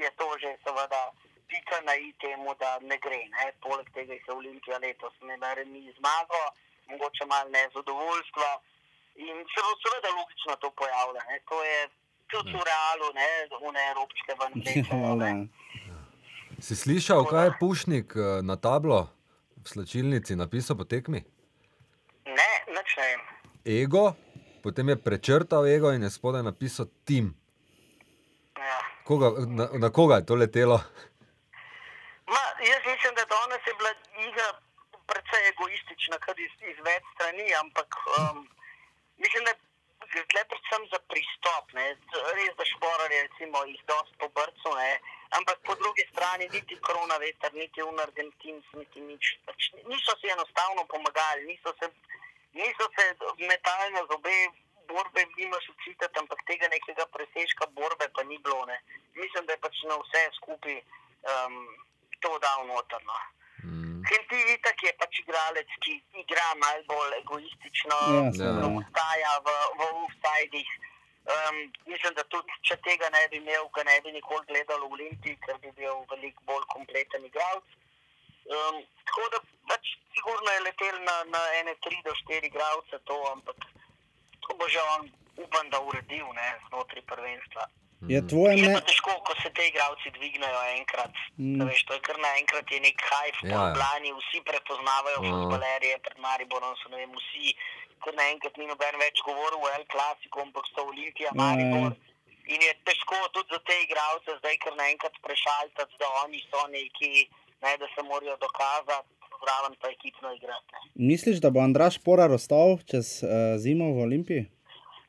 je to že seveda pika na i temu, da ne gre. Ne. Poleg tega je Olimpija letos ne na remi zmago, mogoče malo nezadovoljstva. In se bo seveda logično to pojavlja. Ne. To je tudi v realu, ne, une robčke ven vlečejo, Valjda, ne. ja. Si slišal, kaj je Pušnik eh, na tablo v slačilnici napisal po tekmi? Ne, nič ne vem. Ego, potem je prečrtal ego in je spodaj napisal tim. Ja. Koga, na, na koga je to letelo? Ma, jaz mislim, da danes je bila igra precej egoistična, kar iz, iz več strani, ampak um, mislim, da gre predvsem za pristop. Ne. Res, da šporar je recimo jih dosti po brcu, ne. ampak po drugi strani niti korona veter, niti unargentinc, niti nič. Pač niso si enostavno pomagali, niso se, niso se metali na zobe. Borbe nimaš učitati, ampak tega nekega presežka borbe pa ni bilo. Ne. Mislim, da je pač na vse skupaj um, to dal notrno. Mm. Henti itak je pač igralec, ki igra malo bolj egoistično, Ja, obstaja v, v offsidih. Um, mislim, da tudi če tega ne bi imel, ga ne bi nikoli gledal v Olimpiji, ker bi bil veliko bolj kompleten igralec. Um, tako da pač sigurno je letel na, na ene tri do štiri igralce to, ampak to bo že on upam, da uredil ne, znotraj prvenstva. Je tvoje Je pa mnenje? težko, ko se ti igravci dvignejo enkrat. Mm. Mm. Veš, to je kar naenkrat je nek hajf, Ja, ja, Ljubljani vsi prepoznavajo uh. futbalerje pred Mariborom, so ne vem, vsi, kar naenkrat ni noben več govoril o El Clasico, ampak so Olimpija, Ja, Maribor. In je težko tudi za te igralce zdaj kar naenkrat prešaltati, da oni so neki, ne, da se morajo dokazati, zraven pa ekipno igrati. Misliš, da bo Andraš Porar ostal čez uh, zimo v Olimpiji?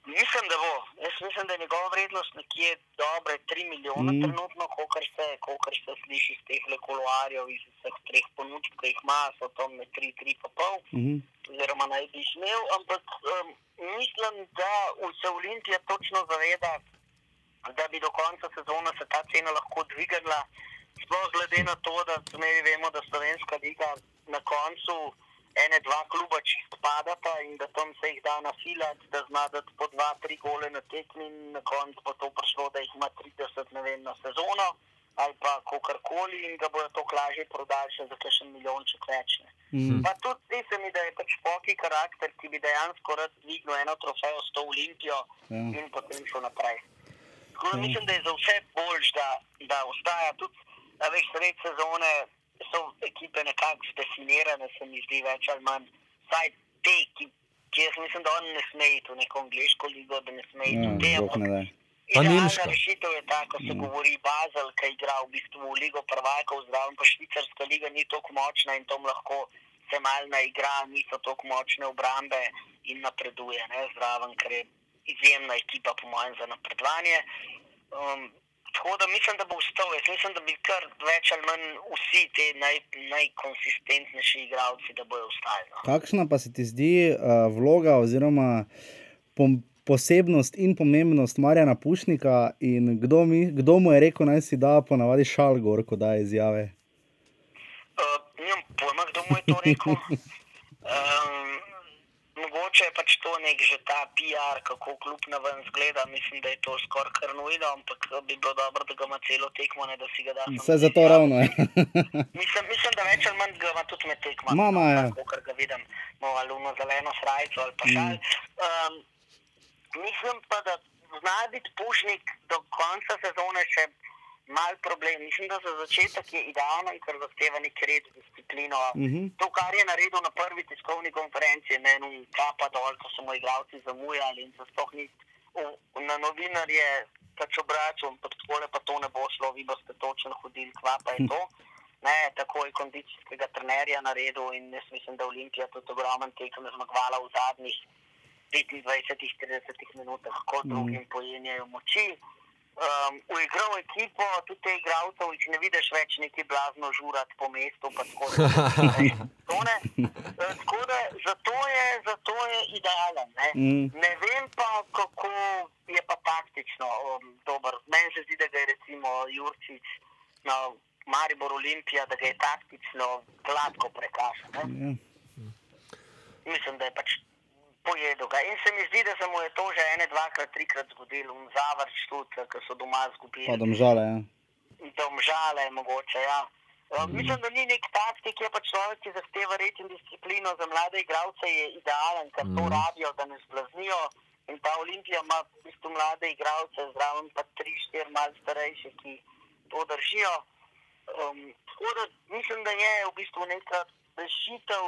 Mislim, da bo. Jaz mislim, da je njegova vrednost nekje dobre 3 milijone Mm. trenutno, kolikor se, kolikor se sliši iz teh koloarjev, iz vseh treh ponudb, ki jih ima, so tam med 3, 3 pa pol, Uh -huh. oziroma naj bi jih imel, ampak um, mislim, da se Olimpija točno zaveda, da bi do konca sezone se ta cena lahko dvignila. Sploh glede na to, da zmeri vemo, da Slovenska liga na koncu ene, dva kluba čisto padata in da tam se jih da nafilati, da zna dati po dva, tri gole na tekmi in na koncu bo to prišlo, da jih ima 30 ne vem, na sezono ali pa kakorkoli in da bojo to lažje prodali še za kakšen milijonček več. Ne. Mm. Pa tudi zdi se mi, da je pač poki karakter, ki bi dejansko rad dvignil eno trofejo s to Olimpijo Ja. in potem šel naprej. Tako Ja. mislim, da je za vse boljš, da, da ostaja tudi, da veš, sred sezone so ekipe nekako zdefinirane, se mi zdi več ali manj. Saj te, ki, ki jaz mislim, da oni ne smejo iti v neko angliško ligo, da ne smejo iti v te. Pa Idealna rešitev je ta, ko se Ja. govori Bazel, ki igra v bistvu v Ligo prvakov, zraven pa švicarska liga ni tako močna in tam lahko se mal naigra, niso tako močne obrambe in napreduje ne, zraven, ker je izjemna ekipa, po mojem, za napredovanje. Um, tako da mislim, da bo ustal. Jaz mislim, da bi kar več ali manj vsi ti naj, najkonsistentnejši igralci, da bojo ostali. No. Kakšna pa se ti zdi uh, vloga oziroma pom- posebnost in pomembnost Marjana Pušnika in kdo, mi, kdo mu je rekel, naj si da ponavadi šal gor, ko da izjave? Uh, nimam pojma, kdo mu je to rekel. Um, mogoče je pač to nek že ta PR, kako klub na ven zgleda. Mislim, da je to skoraj kar nujno, ampak eh, bi bilo dobro, da ga ima celo tekmo, ne da si ga da. Vse za izjavo. ravno je. Mislim, mislim, da več ali manj ga ima tudi med tekmami. Ma, ma, ja. Ker ga vidim, malo ali uno zeleno srajco ali pa šal. Um, mislim pa, da zna biti pušnik do konca sezone še mal problem. Mislim, da za začetek je idealen, ker zahteva nek red, disciplino. Mhm. To, kar je naredil na prvi tiskovni konferenci, je meni kapa dol, ko so mu igralci zamujali in se sploh ni na novinarje pač obračal, pa takole pa to ne bo šlo, vi boste točno hodili, kva pa je to. Ne, tako je kondicijskega trenerja naredil in jaz mislim, da Olimpija tudi ogromen tekem zmagovala v zadnjih 25-30 minutah, ko drugim pojenjajo moči. Um, uigral ekipo, tudi te igralce, jih ne vidiš več neki blazno žurati po mestu. tako da-. Eh, Tako da zato je, zato je idealen. Ne. Mm. ne vem pa, kako je pa taktično um, dober. Meni se zdi, da ga je recimo Jurčič na Maribor Olimpija, da ga je taktično gladko prekašal. Ja. Mislim, da je pač pojedel ga. In se mi zdi, da se mu je to že ene, dvakrat, trikrat zgodilo, v Zavrč tudi, ker so doma Pa izgubili. domžale. Ja. Domžale, mogoče. Ja. Uh, mislim, da ni nek taktik, je pa človek, ki zahteva red in disciplino za mlade igralce, je idealen, ker to Mhm. rabijo, da ne zblaznijo. In ta Olimpija ima v bistvu mlade igralce, zraven pa tri, štiri malce starejše, ki to držijo. Um, tako da mislim, da je v bistvu neka rešitev,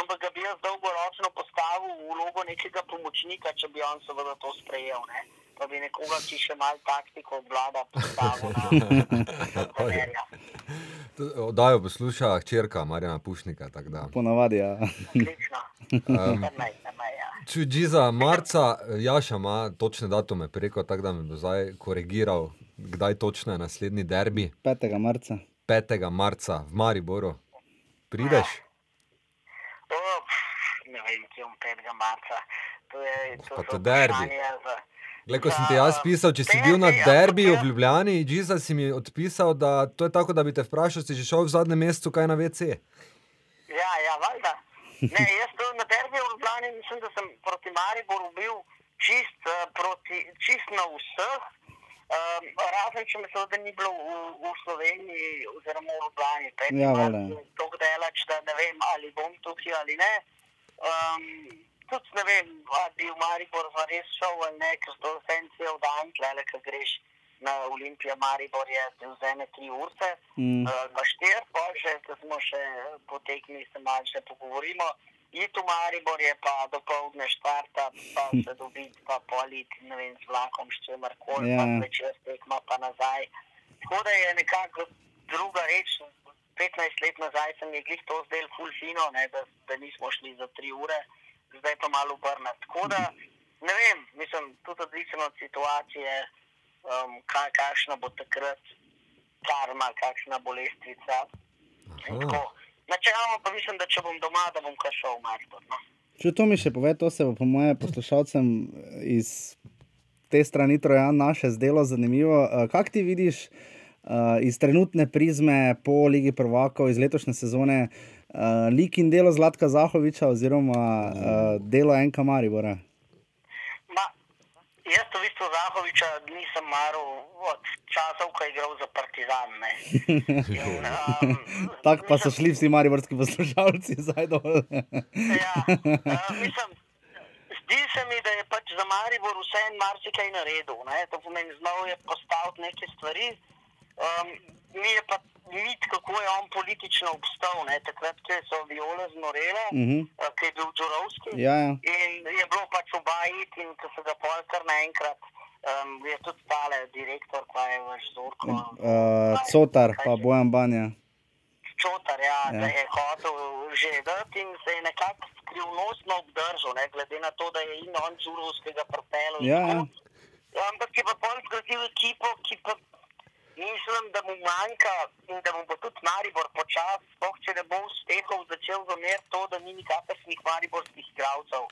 ampak ga bi jaz dolgoročno postavil v vlogo nekega pomočnika, če bi on seveda to sprejel. Ne? Pa bi nekoga, ki še malo taktiko obvlada, postavil na trenerja. Oddajo posluša hčerka Marjana Pušnika. tako da. Ponavadi. Ja. Odlično. Um, Kar naj, kar naj, ja. Če za marca, Jaša ima točne datume preko, tako da mi bo zdaj korigiral, kdaj točno je naslednji derbi. 5. marca. 5. marca v Mariboru. Prideš? O, pf, ne vem, kje bom 5. marca. To je to to derbi. Glej, ko sem ti jaz pisal, če si bil na derbi, derbiju v Ljubljani, Džiza si mi odpisal, da to je tako, da bi te vprašal, si že šel v zadnjem mesecu kaj na WC. Ja, ja, valjda. Ne, jaz to na derbiju v Ljubljani mislim, da sem proti Mariboru bil čist, eh, proti, čist na vseh. Um, razen če me seveda ni bilo v, v Sloveniji oziroma v Ljubljani. Peti Ja, Tako delač, da ne vem, ali bom tukaj ali ne. Um, tudi ne vem, ali bi v Maribor zares šel ali ne, ker to en cel dan, tle, ko greš na Olimpijo, Maribor je vzame tri urce, Mm. uh, na štir, pa že, ko smo še potekli, se malo še pogovorimo. Iti v Maribor je pa do povdne štarta, pa se dobiti, pa polit, ne vem, z vlakom, s čemarkoli, Ja. pa večer tekma pa nazaj. Tako da je nekako druga reč. 15 let nazaj sem je glih to zdel ful fino, ne, da, da nismo šli za 3 ure, zdaj pa malo obrnati. Tako da ne vem, mislim, tudi odvisno od situacije, um, kaj, kakšna bo takrat karma, kakšna bo lestvica. In Aha. tako. Načeloma pa mislim, da če bom doma, da bom kar šel v Maribor. No. Če to mi še pove, to se bo po mojem poslušalcem iz te strani Trojan naše zdelo zanimivo. Eh, Kako ti vidiš uh, iz trenutne prizme po Ligi Prvakov iz letošnje sezone uh, lik in delo Zlatka Zahoviča oziroma uh, delo Enka Maribora? Jaz to v bistvu Zahoviča nisem maral od časov, ko je igral za Partizan. ne. In, um, Tako pa so šli vsi mariborski poslušalci zdaj dol. Ja, uh, mislim, zdi se mi, da je pač za Maribor vse en marsikaj naredil. Ne? To pomeni, znal je postaviti neke stvari. Um, je pa mit, kako je on politično obstal, ne? takrat, ko so viole znorele, uh Mhm. -huh. uh, ko je bil Džurovski. Ja, ja. In je bilo pač obajit, in ko so ga pol kar naenkrat. Um, je tudi stale direktor, pa je vaš Zorko. Uh, Cotar pa Bojan Banja. Čotar, ja, Ja. da je hotel že dati in se je nekako skrivnostno obdržal, ne, glede na to, da je in on Zurovskega propelil. Ja, ja. Ampak je pa pol zgradil ekipo, ki pa mislim, da mu manjka in da mu bo tudi Maribor počas, sploh če ne bo uspehov začel zameriti to, da ni nikakršnih mariborskih igralcev.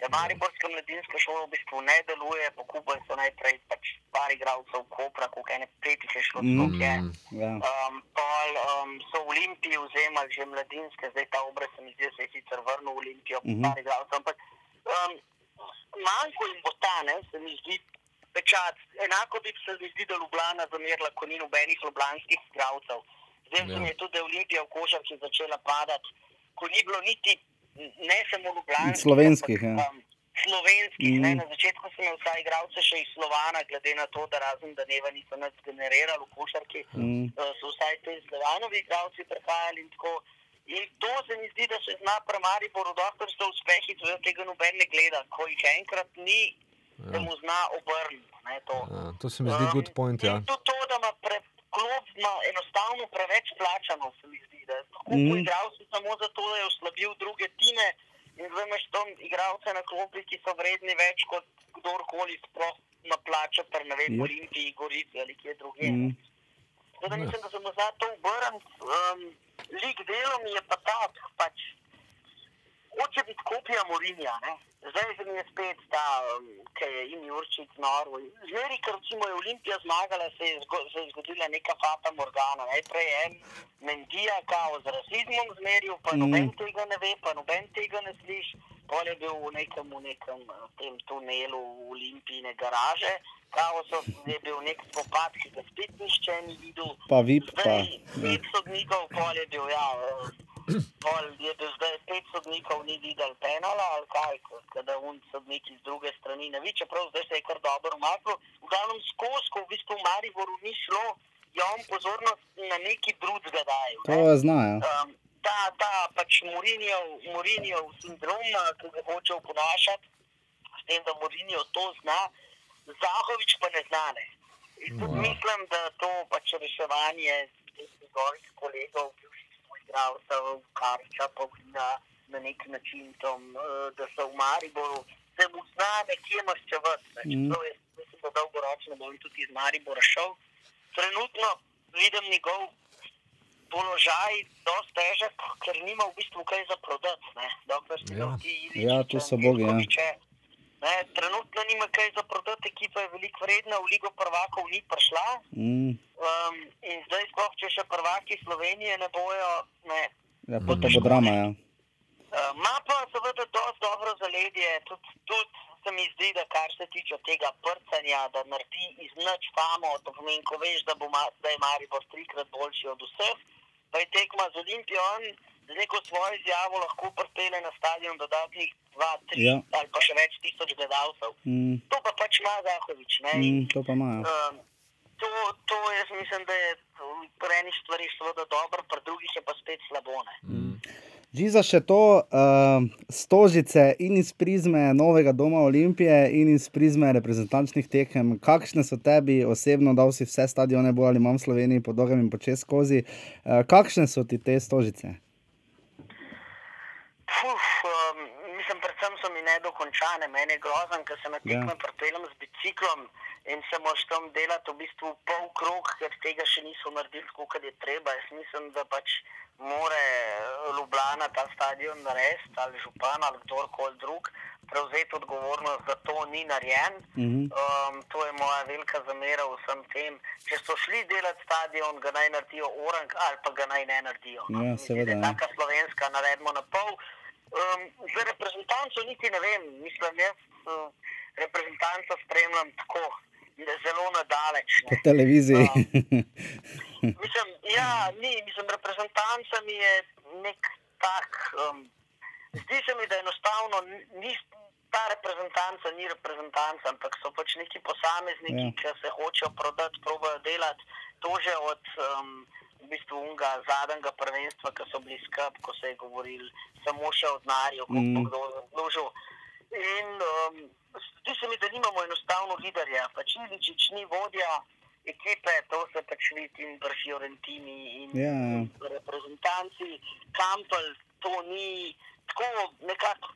Da mariborska mladinska šola v bistvu ne deluje, pokupaj so najprej pač par igralcev Kopra, koliko ene petih je šlo, Mm. mm. je. Ja. Um, pol um, so v Olimpiji vzemali že mladinske, zdaj ta obraz se mi zdi, da se je sicer vrnil v Olimpijo, mm -hmm. igralcev, ampak um, manjko jim bo ta, ne, se mi zdi, pečat. Enako bi se mi zdi, da Ljubljana zamerila, ko ni nobenih ljubljanskih igralcev. Zdaj Ja. je tudi, Olimpija v košarki začela padati, ko ni bilo niti ne samo ljubljanskih, Slovenskih, ampak, ja. um, slovenskih. Mm. Ne, na začetku sem imel vsaj igralce še iz Slovana, glede na to, da razen da neva niso nas generirali v košarki, Mm. uh, so vsaj te Slovanovi igralci prihajali in tako. In to se mi zdi, da se zna pri Mariboru, doktor so uspehi, tega noben ne gleda. Ko jih enkrat ni, da mu zna obrniti. ne, to. Ja, to se mi zdi good point. Ja. Tudi to, da ima pre, klub ima enostavno preveč plačano, se mi zdi. Da Mhm. mm. igralcev samo zato, da je oslabil druge time. In zdaj imaš tam igralce na klopi, ki so vredni več kot kdorkoli sploh na plačo, pa ne vem, Jep. v Olimpiji, Gorici ali kje drugje. Mm. Tako da mislim, da se mu zna to obrniti. Um, lik delo mi je pa tak, pač hoče biti kopija Morinja. Ne? Zdaj se mi je spet ta, um, ki je jim Jurčič norov. Zmeri, ker recimo je Olimpija zmagala, se je, zgo, se je zgodila neka fata Morgana. Najprej je en Mendija kao z rasizmom zmeril, pa Mm. noben tega ne ve, pa noben tega ne sliši. Pol je bil v nekem, v nekem eh, tem tunelu v Olimpijine garaže, kao so, je bil nek spopad, ki ga spet nišče ni videl. Pa VIP, pa. Zdaj, pet sodnikov, pol je bil, ja, eh, pol je bil zdaj pet sodnikov, ni videl penala ali kaj, kada un sodnik iz druge strani ne vidi, čeprav zdaj se je kar dobro umaknil. V glavnem skozi, ko v bistvu v Mariboru ni šlo, je on pozornost na neki drugega daje. To je znajo. Um, ta, ta pač Morinjev sindrom, eh, ki ga hoče oponašati, s tem, da Morinjev to zna, Zahovič pa ne zna. Ne. In tudi Ja. mislim, da to pač reševanje teh njegovih kolegov, bivših igralcev, Karča, Pavlina, na nek način tom, eh, da so v Mariboru, se mu zna nekje maščevati. Ne. Mm. Čeprav jaz mislim, da dolgoročno bo on tudi iz Maribora šel. Trenutno vidim njegov položaj dosti težek, ker nima v bistvu kaj za prodati. ne. Dokler se Ja. ti Iličić Ja, tu so bogi, ja. Ne, trenutno nima kaj za prodati, ekipa je veliko vredna, v Ligo prvakov ni prišla. Mm. Um, in zdaj, sploh če še prvaki Slovenije ne bojo, ne. Ja, pa to bo drama, ja. Uh, Ma pa seveda dosti dobro zaledje, tudi, tudi se mi zdi, da kar se tiče tega prcanja, da naredi iz nič famo, to pomeni, ko veš, da, bo da je Maribor trikrat boljši od vseh, pa je tekma z Olimpijo, z neko svojo izjavo lahko pripelje na stadion dodatnih 2, 3 Ja. ali pa še več tisoč gledalcev. Mm, To pa pač ima Zahovič. Mm, to pa imajo. Um, to, to jaz mislim, da je pri enih stvarih seveda dobro, pri drugih je pa spet slabo. Ne? Žiza še to, uh, stožice in iz prizme novega doma Olimpije, in iz prizme reprezentančnih tekem. Kakšne so tebi osebno, da si vse stadione bolj ali manj v Sloveniji, po dolgem in počes skozi? Uh, kakšne so ti te stožice? Puf, um, mislim, predvsem so mi nedokončane. Meni je grozen, ker se na tekme Ja. ja. pripeljem z biciklom in se moš tam delati v bistvu pol krog, ker tega še niso naredili kot je treba. Jaz mislim, da pač more Ljubljana ta stadion narediti ali župan ali kdorkoli drug prevzeti odgovornost, da to ni narejen. Mhm. Um, to je moja velika zamera vsem tem. Če so šli delati stadion, ga naj naredijo orang ali pa ga naj ne naredijo. Ja, seveda, ja. Taka slovenska naredimo na pol. Um, za reprezentanco niti ne vem, mislim, jaz uh, reprezentanco spremljam tako, da zelo nadaleč. Po Ne. televiziji. Mislim, ja, ni, mislim, reprezentanca mi je nek tak. Um, zdi se mi, da enostavno ni-. Ta reprezentanca ni reprezentanca, ampak so pač neki posamezniki, ja. ki se hočejo prodati, probojajo delati. To že od um, v bistvu unga zadnjega prvenstva, ki so bili skrb, ko se je govoril samo še o denarju, koliko Mm. kdo zaslužil. In um, zdi se mi, da nimamo enostavno liderja. Pač Iličič ni vodja ekipe, to se pač vidi in pri Fiorentini in Ja, ja. reprezentanci. Kampel, to ni tako nekako.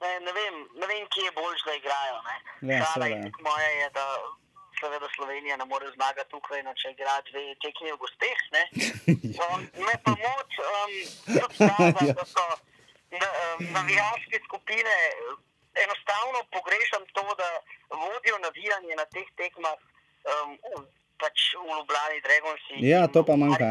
Ne, ne, vem, ne vem, kje je bolj, da igrajo. ne. Ja, Šala seveda. itak moja je, da seveda Slovenija ne more zmagati tukaj, no, če igra dve tekmi v gosteh. ne. Um, me pa moč, um, tudi sada, da so um, navijaške skupine. Enostavno pogrešam to, da vodijo navijanje na teh tekmah um, pač v Ljubljani, Dragonsi. Ja, to pa manjka.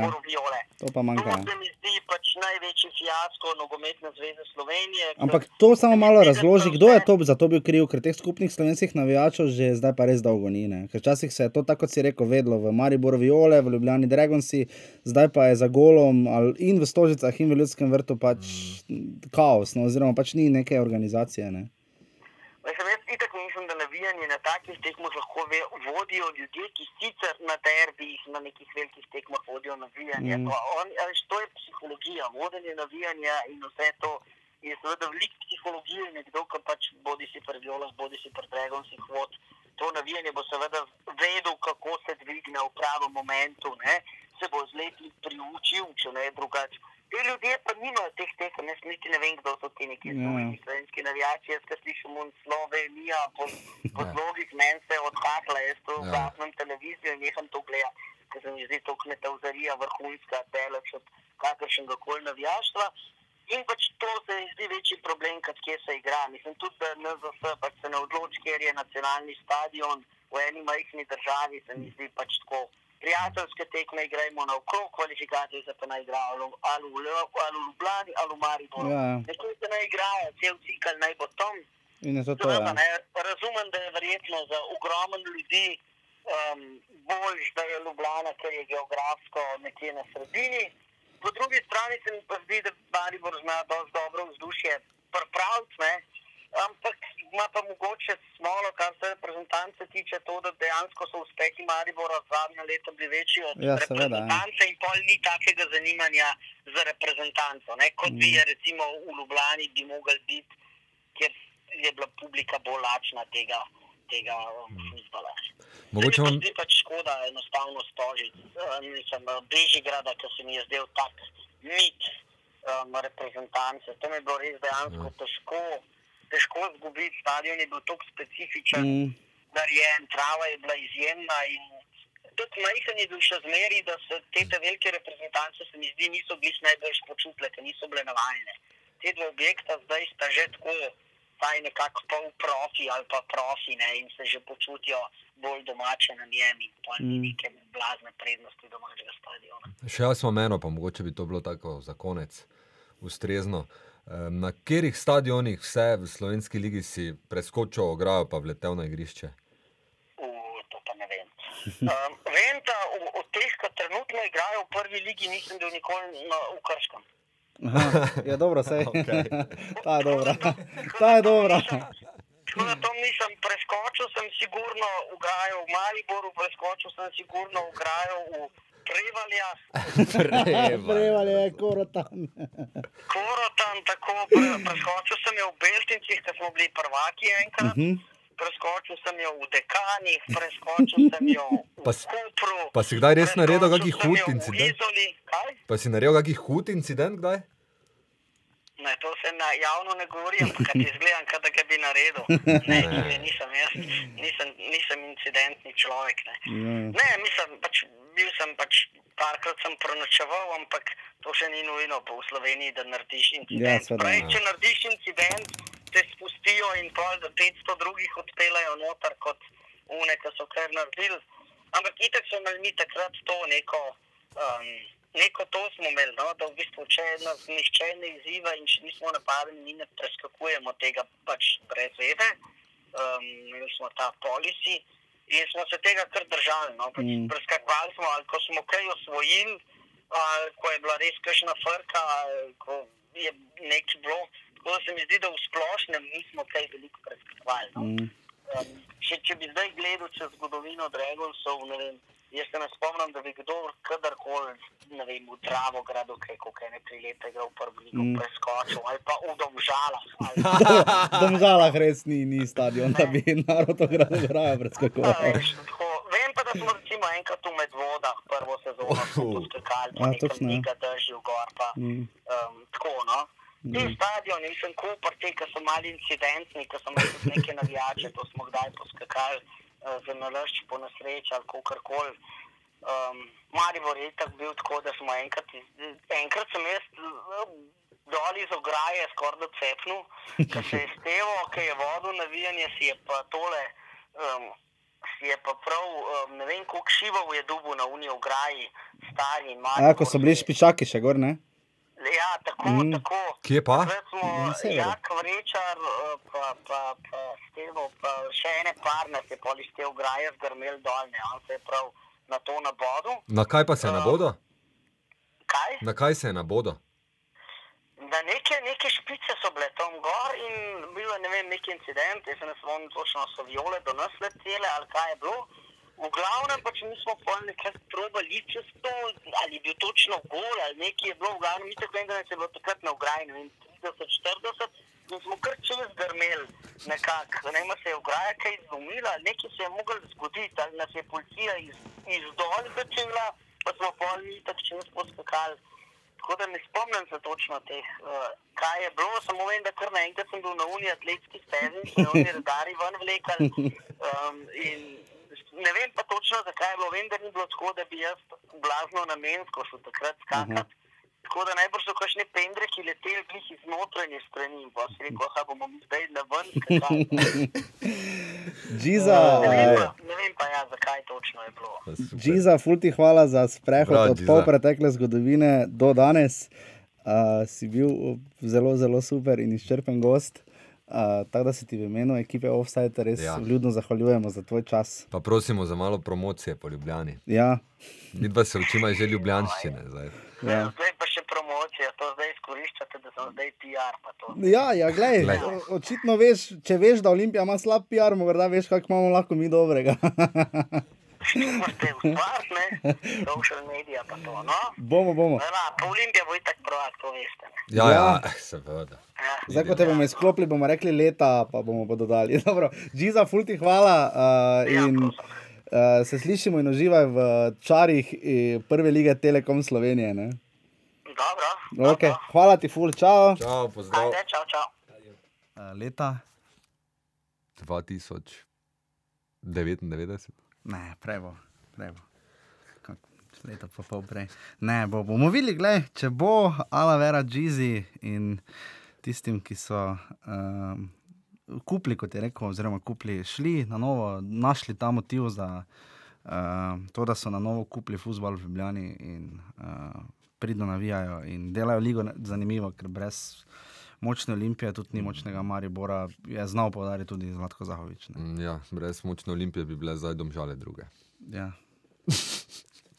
To pa manjka. To se mi zdi pač največji fiasko nogometne zveze Slovenije. Ampak to samo malo razloži, kdo je to za to bil kriv, ker teh skupnih slovenskih navijačev že zdaj pa res dolgo ni. ne. Ker včasih se je to, tako kot si rekel, vedlo v Mariboru Viole, v Ljubljani Dragonsi, zdaj pa je za golom in v Stožicah in v Ljudskem vrtu pač mm. kaos, no, oziroma pač ni neke organizacije. Ne. Mislim, jaz itak navijanje na takih tekmah lahko ve, vodijo ljudje, ki sicer na derbijih, na nekih velikih tekmah vodijo navijanje. Mm. On, ali, to je psihologija, vodenje navijanja in vse to. Je seveda veliko psihologije, nekdo, ki pač bodi si pri Violah, bodi si pri Dragonsih vod. To navijanje bo seveda vedel, kako se dvigne v pravem momentu, ne? se bo z leti priučil, če ne drugače. Ti ljudje pa nimajo teh tekem, jaz niti ne vem, kdo so ti neki Ja. zunanji slovenski navijači. Jaz, ki slišim un Slovenija po, po Ja. zlogih, meni se odhakla, jaz to Ja. ugasnem televizijo in neham to gledati, ker se mi zdi to kmetavzarija vrhunska, daleč od kakršnega koli navijaštva. In pač to se mi zdi večji problem, kot kje se igra. Mislim tudi, da NZS pač se ne odloči, ker je nacionalni stadion v eni majhni državi, se mi zdi pač tako. Prijateljske tekme igrajmo na okrog, kvalifikacije se pa naj igra ali, v- ali, v ali v Ljubljani ali v Mariboru. Ja, ja. Nekaj se naj igrajo, cel cikl naj bo tam. to to. Ja. ne, razumem, da je verjetno za ogromen ljudi um, bolj, da je Ljubljana, ker je geografsko nekje na sredini. Po drugi strani se mi pa zdi, da Maribor zna dosti dobro vzdušje pripraviti, ne. Ampak ima pa mogoče smolo, kar se reprezentance tiče, to, da dejansko so uspehi Maribora zadnja leta bili večji od Ja, seveda, ja. reprezentance in pol ni takega zanimanja za reprezentanco, ne, kot bi Mm. je recimo v Ljubljani bi mogel biti kjer je bila publika bolj lačna tega, tega um, futbola. Mogoče Se mi vam, zdi pač škoda enostavno stožic. Mislim, Bežigrada, ki se mi je zdel tak mit um, reprezentance. To mi je bilo res dejansko Ja. težko, težko zgubiti. Stadion je bil tako specifičen, mm. Narejen, trava je bila izjemna. In tudi majhen je bil še zmeri, da se te te velike reprezentance, se mi zdi, niso bili najbolj počutile, ker niso bile navajene. Te dve objekta zdaj sta že tako, vsaj nekako pol profi ali pa profi ne, in se že počutijo bolj domače na njem in pa ni Mm. neke blazne prednosti domačega stadiona. še jaz imam eno, pa mogoče bi to bilo tako za konec ustrezno. Em, Na katerih stadionih vse v slovenski ligi si preskočil ograjo, pa vletel na igrišče? Uh, to pa ne vem. Um, vem, da od teh, ki trenutno igrajo v prvi ligi, nisem bil nikoli na, v Krškem. Aha, je dobro, sej. Okej. Ta je dobra. Ta je dobra. Tako da to nisem preskočil, sem sigurno ugrajal v Mariboru, preskočil sem sigurno ugrajal v Prevalja, Preval je korotan. Korotan, tako pre, preskočil sem jo v Beltincih, ker smo bili prvaki enkrat. Mhm. Preskočil sem jo v Dekanih, preskočil sem jo v Pa Kupru. pa si kdaj res naredil sem hud incident? Pa si naredil kakšen hud incident kdaj? Ne, to se na javno ne govori, ampak izgledam, kot da ga bi naredil. Ne, ne, nisem jaz, nisem, nisem incidentni človek. Ne, Ja. ne mislim, pač, bil sem pač parkrat sem prenočeval, ampak to še ni nujno v Sloveniji, da narediš incident. Ja, Prej, ja. če narediš incident, te spustijo in pol do 500 drugih odpeljajo noter kot une, ki so kar naredili. Ampak itek so imeli mi takrat to neko. Um, Neko to smo imeli, no? da v bistvu, če nas nihče ne izziva in če nismo napadeni, mi ne preskakujemo tega pač brez vede. Um, imeli smo ta policy in smo se tega kar držali. No? Pač Mm. Preskakovali smo, ali ko smo kaj osvojili, ali ko je bila res kakšna frka, ali ko je nekaj bilo. Tako da se mi zdi, da v splošnem nismo kaj veliko preskakovali. No? Mm. Um, če, če bi zdaj gledal čez zgodovino Dragonsov, ne vem, jaz se ne spomnim, da bi kdo kadarkoli ne vem, v Dravogradu, kaj kako ne tri leta ga v prvi ligu Mm. preskočil, ali pa v Domžalah. Ali, V Domžalah res ni, ni stadion, da bi narod ogrado graja A, preskakoval. veš, tako, vem pa, da smo recimo enkrat v Medvodah prvo sezono Oh. skakali, pa nekaj ja. držal gor. Pa, Mm. um, tako, no. Ti stadioni, mislim, Koper, te, ki so mali incidentni, ki so imeli neke navijače, to smo kdaj poskakali uh, za nalašč po nesreči ali kakorkoli. Um, Maribor je tako bil tako, da smo enkrat, enkrat sem jaz eh, dol iz ograje skoraj do cepnu, ker se je stevo, ki je vodil navijanje, si je pa tole. Um, Si je pa prav, um, ne vem, koliko šivov je dubu na Uniji ograji, stari in mali. Ja, ko so bili špičaki še gor, ne? Ja, tako, Mm. tako. Kje pa? Smo Na. Jak Vrečar, eh, pa, pa, pa Stevo, pa še ene par nas je pol iz te ograje zgrmel dol, ne, on se je prav na to nabodu. Na kaj pa se je Ja. nabodo? Kaj? Na kaj se je nabodo? Da neke, neke špice so bile tam gor in bil je ne vem, neki incident, jaz se ne spomnim točno, so viole do nas letele ali kaj je bilo. V glavnem pač mi smo pol nekako probali čez to, ali je bil točno gol ali nekaj je bilo, v glavnem mi tako vem, da nas je bilo takrat na ograji, ne vem, 30-40 in smo kar čez grmeli nekako, ne vem, se je ograja kaj izumila, nekaj se je moglo zgoditi, ali nas je policija iz, iz dol začela, pa smo pol mi tako čez poskakali. Tako da ne spomnim se točno teh, uh, kaj je bilo, samo vem, da kar naenkrat sem bil na uniji atletski stezi in so me oni redari ven vlekali. Um, in ne vem pa točno, zakaj je bilo, vem, da ni bilo tako, da bi jaz blazno namensko šel takrat skakati. Tako da najbrž so kakšne pendre, ki leteli glih iz notranje strani in pa si rekel, da bomo mi zdaj na ven. Džiza, Ne vem pa, ne vem pa ja, zakaj točno je bilo. Džiza, ful ti hvala za sprehod Bravo, od Džiza. pol pretekle zgodovine do danes. Uh, si bil zelo, zelo super in izčrpen gost. Uh, tako da se ti v imenu ekipe Offside res ja. Vljudno zahvaljujemo za tvoj čas. Pa prosimo za malo promocije po Ljubljani. Ja, Mi dva se učimo že ljubljanščine. Zdaj. Ja. Ja. Zdaj pa še promocija, to zdaj izkoriščate, da sem zdaj PR. pa to. ja, ja glej, Glej. o- očitno veš, če veš, da Olimpija ima slab PR, morda veš, kako imamo lahko mi dobrega. Ne? Social media pa to, no? bomo, bomo. Ja, pa Olimpija bo itak prvak, to veste. Ne? Ja, Ja. ja, seveda. Ja. Zdaj, ko te bomo izklopili, bomo rekli leta, pa bomo pa dodali. Dobro, Džiza, ful ti hvala. Uh, Ja, in, prosim. uh, se slišimo in uživaj v čarih eh, prve lige Telekom Slovenije. Ne? Dobro. Okay. Hvala ti, ful, čau. Čau, pozdrav. Ajde, čau, čau. Uh, leta? 2099. Ne, prevo, prevo. Leta pa pol prej. Ne, bo, bomo videli, glej, če bo Ala Vera Džizi in tistim, ki so um, kupili, kot je rekel, oziroma kupili, šli na novo, našli ta motiv za um, to, da so na novo kupili futbol v Ljubljani in uh, pridno navijajo in delajo ligo zanimivo, ker brez močne olimpije, tudi ni močnega Maribora, je znal povdariti tudi Zlatko Zahovič. Ne. Mm, Ja, brez močne olimpije bi bile zdaj domžale druge. Ja.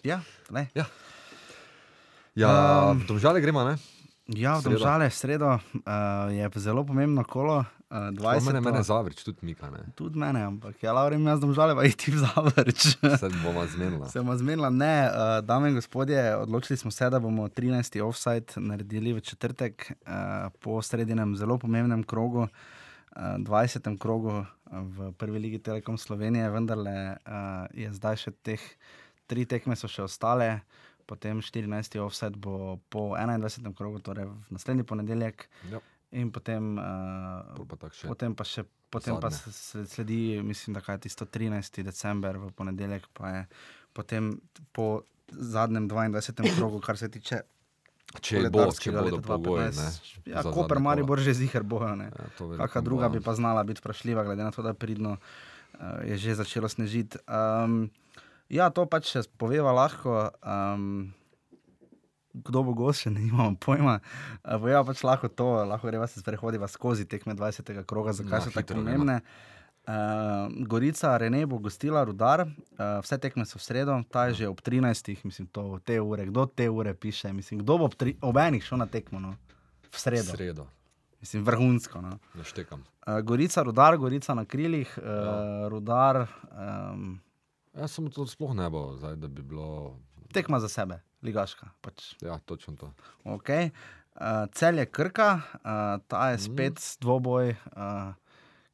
Ja, ne. Ja, ja um, domžale gremo, ne? Ja, v Sredo. Domžale, sredo uh, je zelo pomembno kolo. Uh, To 20. mene, mene zavrč, tudi Mika. Ne? Tudi mene, ampak ja, Laurim, jaz domžale, pa iti v zavrč. Se bomo zmenili. Se bomo zmenila, ne, uh, dame in gospodje, odločili smo se, da bomo 13. offside naredili v četrtek uh, po sredinem zelo pomembnem krogu, uh, 20. krogu v prvi ligi Telekom Slovenije, vendarle uh, je zdaj še teh tri tekme so še ostale. Potem 14. offset bo po 21. krogu, torej v naslednji ponedeljek, Ja, in potem, uh, pol pa tako potem pa še. Potem pa Zadnje. se- sledi, mislim, da je tisto 13. december v ponedeljek, pa je potem po zadnjem 22. krogu, kar se tiče Če bo, če koledarskega bodo leta pogoji. 2015. ne, Ja, za Koper, zadnje Maribor že zihar bojo. Ja, Kakšna druga bi pa znala biti vprašljiva, glede na to, da pridno uh, je že začelo snežiti. Um, ja, to pač še poveva lahko. Um, Kdo bo gost, še ne imamo pojma. Uh, Poveva pač lahko to, lahko greva se sprehodiva skozi tekme 20. kroga, zakaj No, so tako hitro gremo. pomembne. Uh, Gorica, Rene bo gostila rudar, uh, vse tekme so v sredo, ta je že ob 13. mislim, to, te ure, kdo te ure piše, mislim, kdo bo ob, tri, ob enih šel na tekmo, no? v sredo, Sredo, mislim, vrhunsko. No? ne štekam. Uh, Gorica, rudar, Gorica na krilih, uh, Ja. rudar, um, Jaz sem to sploh ne bo, zdaj, da bi bilo. tekma za sebe, ligaška. Pač. Ja, točno to. Okay. Uh, cel je krka, uh, ta je spet mm. dvoboj, uh,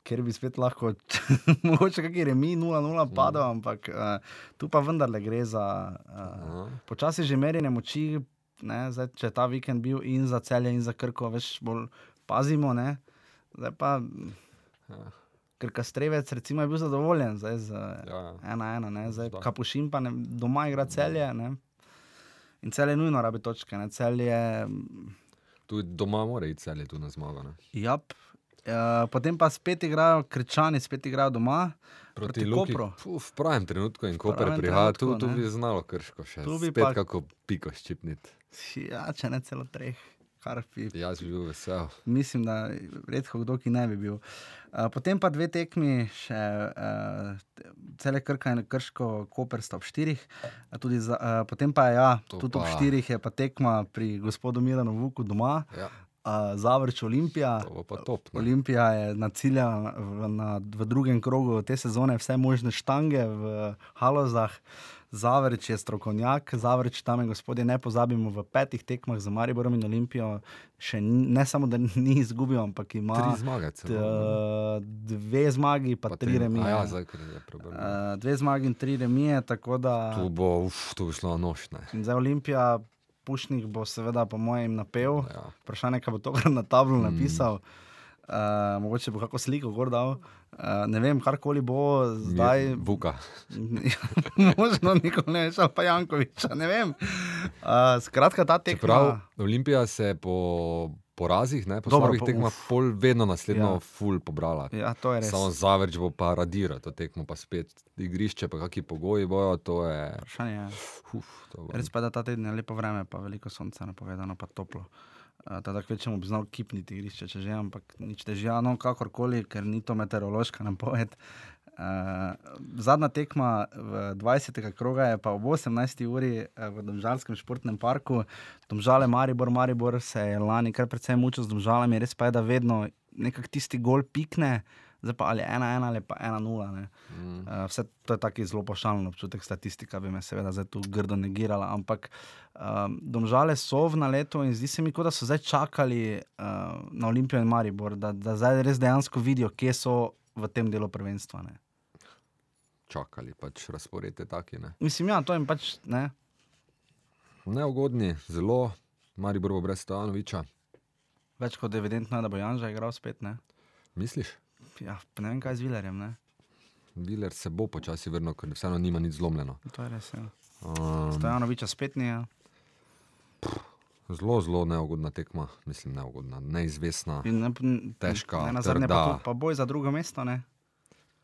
kjer bi spet lahko, mogoče kakšni remi 0-0 padal, mm. ampak uh, tu pa vendarle gre za uh, Aha. počasi že merjenje moči. Ne, zdaj, če je ta vikend bil in za celje, in za krko, več bolj pazimo. Ne. Zdaj pa, Ja. Ker Kastrevec recimo, je bil zadovoljen zdaj z Ja, ja. ena, ena, ne, zdaj Da. Kapušin pa ne, doma igra celje. Ne. In celje nujno rabi točke. Ne. Celje, Tudi doma mora iti celje tu na zmago. Jap. Uh, potem pa spet igrajo krčani, spet igrajo doma proti, proti Luki, Kopru. fu, v pravem trenutku in Koper prihaja, tu, tu bi znalo krško še. Tu bi Spet pa- kako piko ščipniti. Ja, če ne celo treh, kar bi. Jaz bi bil vesel. Mislim, da redko kdo, ki ne bi bil. Uh, potem pa dve tekmi, še uh, cele krka in krško, Koper sta ob štirih. Tudi za, uh, potem pa je, ja, To tudi ob pa- štirih je pa tekma pri gospodu Milanu Vuku doma, Ja, uh, Zavrč Olimpija. to bo pa top. Ne? Olimpija je naciljala v, na, v drugem krogu te sezone vse možne štange v Halozah. Zavrč je strokovnjak, Zavrč tam je gospodje, ne pozabimo, v petih tekmah za Mariborom in Olimpijo še ni, ne samo, da ni izgubil, ampak ima Tri zmage. Celo, ne? dve zmagi, pa, pa tri remije. Ja, zdaj, je problem. Uh, dve zmagi in tri remije, tako da Tu bo, uf, tu bi šlo in zdaj Olimpija, Pušnik bo seveda po mojem napel. Ja. Vprašanje, kaj bo tokrat na tablo napisal. Uh, mogoče bo kako sliko gor dal. Uh, ne vem, karkoli bo zdaj. Mi- Vuka. Možno nikoli ne ali pa Jankoviča, ne vem. Uh, skratka, ta tekma. Čeprav Olimpija se je po porazih, ne, po Dobro, slabih po- tekmah, uf. pol vedno naslednjo Ja. ful pobrala. Ja, to je res. Samo zavrč bo pa radiral to tekmo, pa spet igrišče, pa kakšni pogoji bojo, to je. Vprašanje je. Uf, to. Res pa da ta teden je lepo vreme, pa veliko sonca napovedano, pa toplo. Uh, Teda kvečemu bi znal kipniti igrišče, če že, ampak nič težja, no kakorkoli, ker ni to meteorološka napoved. Uh, zadnja tekma v 20. kroga je pa ob 18. uri eh, v Domžalskem športnem parku. Domžale Maribor, Maribor se je lani kar precej mučil z Domžalami, res pa je, da vedno nekako tisti gol pikne, zdaj pa ali 1-1 ali pa 1-0. ne. Mm. Uh, vse to je taki zelo pošalen občutek, statistika bi me seveda zdaj tu grdo negirala, ampak um, domžale so v naletu in zdi se mi, kot da so zdaj čakali uh, na Olimpijo in Maribor, da, da zdaj res dejansko vidijo, kje so v tem delu prvenstva. Ne. Čakali, pač razpored je taki. Ne? Mislim, ja, to jim pač ne. Neugodni, zelo, Maribor bo brez Stojanoviča. Več kot evidentno je, da bo Janža igral spet. Ne. Misliš? Ja, ne vem, kaj z Vilerjem. Ne. Viler se bo počasi vrnil, ker vseeno nima nič zlomljeno. To je res. Ja. Um, Stojanoviča spet ni. Ja. zelo, zelo neugodna tekma, mislim, neugodna, neizvestna. In Ne, Težka, ne, na zadnje pa, trda. tudi- pa boj za drugo mesto. Ne.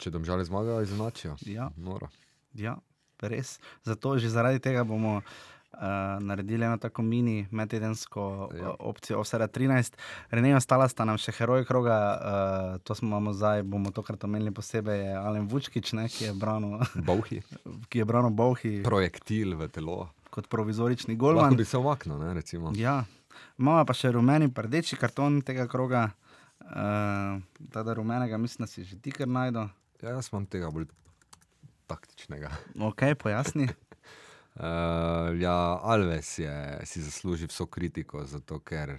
Če domžale zmagajo, izenačijo. Ja. Noro. Ja, res. Zato že zaradi tega bomo uh, naredili eno tako mini medtedensko Ja. opcijo Offside 13. Renej ostala sta nam še heroj kroga, uh, to smo imamo zdaj, bomo tokrat omenili posebej, Alen Vučkič, ne, ki je branil, Bauhi, ki je branil Bauhi projektil v telo. kot provizorični Lahko golman. bi se omaknil, ne, recimo. Ja. Imamo pa še rumeni, rdeči karton tega kroga. Uh, Tada rumenega, mislim, da si že ti kar najdo. Ja, jaz imam tega bolj taktičnega. Ok, pojasni. Uh, ja, Alves je, si zasluži vso kritiko, zato ker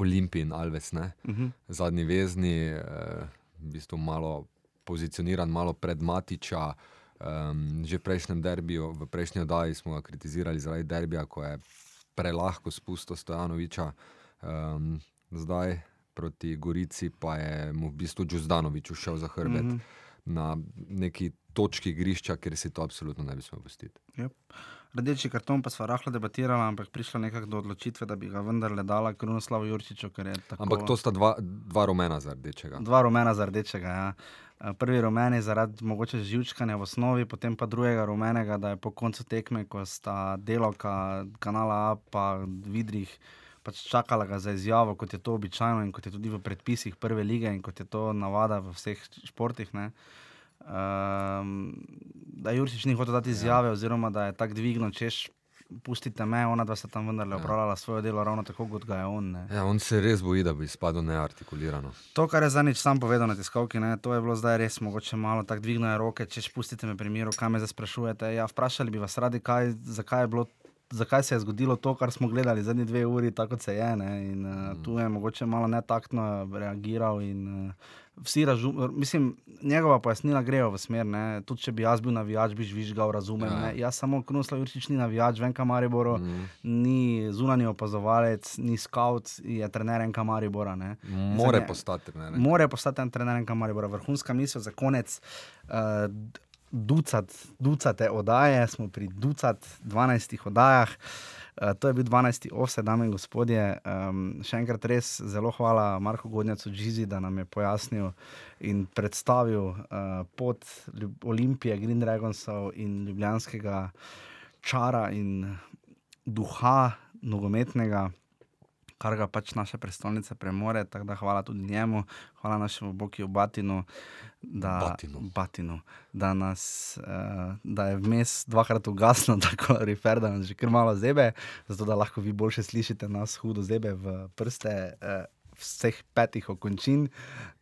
Olimpij in Alves, ne, uh -huh. zadnji vezni, uh, v bistvu malo pozicioniran, malo pred Matiča. Um, že v prejšnjem derbiju, v prejšnji oddaji smo ga kritizirali zaradi derbija, ko je prelahko spustil Stojanoviča. Um, zdaj proti Gorici pa je mu v bistvu Džuzdanovič ušel za hrbet mm -hmm. Na neki točki igrišča, kjer si to absolutno ne bi smel pustiti. Yep. Rdeči karton pa smo rahlo debatirali, ampak prišla nekako do odločitve, da bi ga vendarle dala Krunoslavu Jurčiču. Tako... Ampak to sta dva, dva rumena za rdečega. Dva rumena za rdečega, ja. Prvi rumen je zaradi mogoče živčkanja v osnovi, potem pa drugega rumenega, da je po koncu tekme, ko sta delovka kanala A pa Vidrih pač čakala ga za izjavo, kot je to običajno in kot je tudi v predpisih prve lige in kot je to navada v vseh športih. Um, da Jurčič ni hotel dati izjave, ja. oziroma da je tako dvignil, češ. Pustite me, ona dva sta tam vendarle ja. opravljala svoje delo, ravno tako kot ga je on. Ja, on se res boji, da bi izpadel neartikulirano. To, kar je zadnjič sam povedal na tiskovki, ne, to je bilo zdaj res mogoče malo tako dvignjene roke, če pustite me pri miru, kaj me zdaj sprašujete. Ja, vprašali bi vas radi, kaj, zakaj je bilo zakaj se je zgodilo to, kar smo gledali zadnji dve uri, tako se je. In, uh, tu je mogoče malo netaktno reagiral. In, uh, vsi razumemo, mislim, njegova pojasnila grejo v smer. Ne? Tudi če bi jaz bil navijač, bi žvižgal, razumem. Ja. Jaz samo Krunoslav Jurčič ni navijač, vem, kam Mariboro, mm. ni zunani opazovalec, ni scout, je trener enka Maribora. Ne? More postati trener. More postati trener enka Maribora. Vrhunska misel za konec. Uh, ducat, ducate oddaje, smo pri ducat 12 oddajah. Uh, to je bil 12. offset, dame in gospodje. Um, še enkrat res zelo hvala Marku Godnjacu Džizi, da nam je pojasnil in predstavil uh, pot Olimpije, Green Dragonsov in ljubljanskega čara in duha nogometnega kar ga pač naša prestolnica premore. Tako da hvala tudi njemu, hvala našemu Boku Batinu, da, Batinu. Batinu, da, nas, uh, da je vmes dvakrat ugasnil, tako refer, da nas že kar malo zebe, zato da lahko vi boljše slišite nas hudo zebe v prste. Uh, Vseh petih okončin,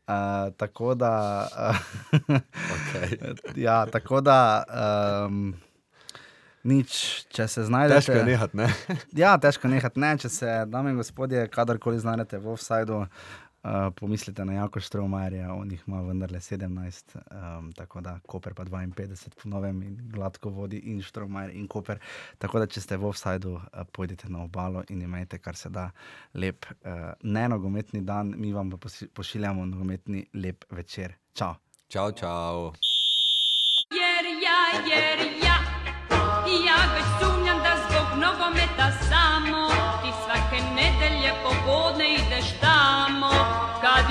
uh, tako da. Uh, okay. ja, tako da. Um, nič, če se znajdete. Težko je nehati, ne? ja, težko je nehati, ne. Če se, dame in gospodje, kadarkoli znajdete v offsajdu, uh, pomislite na Jako Štromarja, on jih ima vendarle 17, um, tako da Koper pa 52 po novem in gladko vodi in Štromar in Koper. Tako da, če ste v offsajdu, uh, pojdite na obalo in imejte kar se da lep, uh, ne nogometni dan, mi vam pa pošiljamo nogometni lep večer. Čau. Čau, čau. Jer ja, jer ja. Ja već sumnjam da zbog nogometa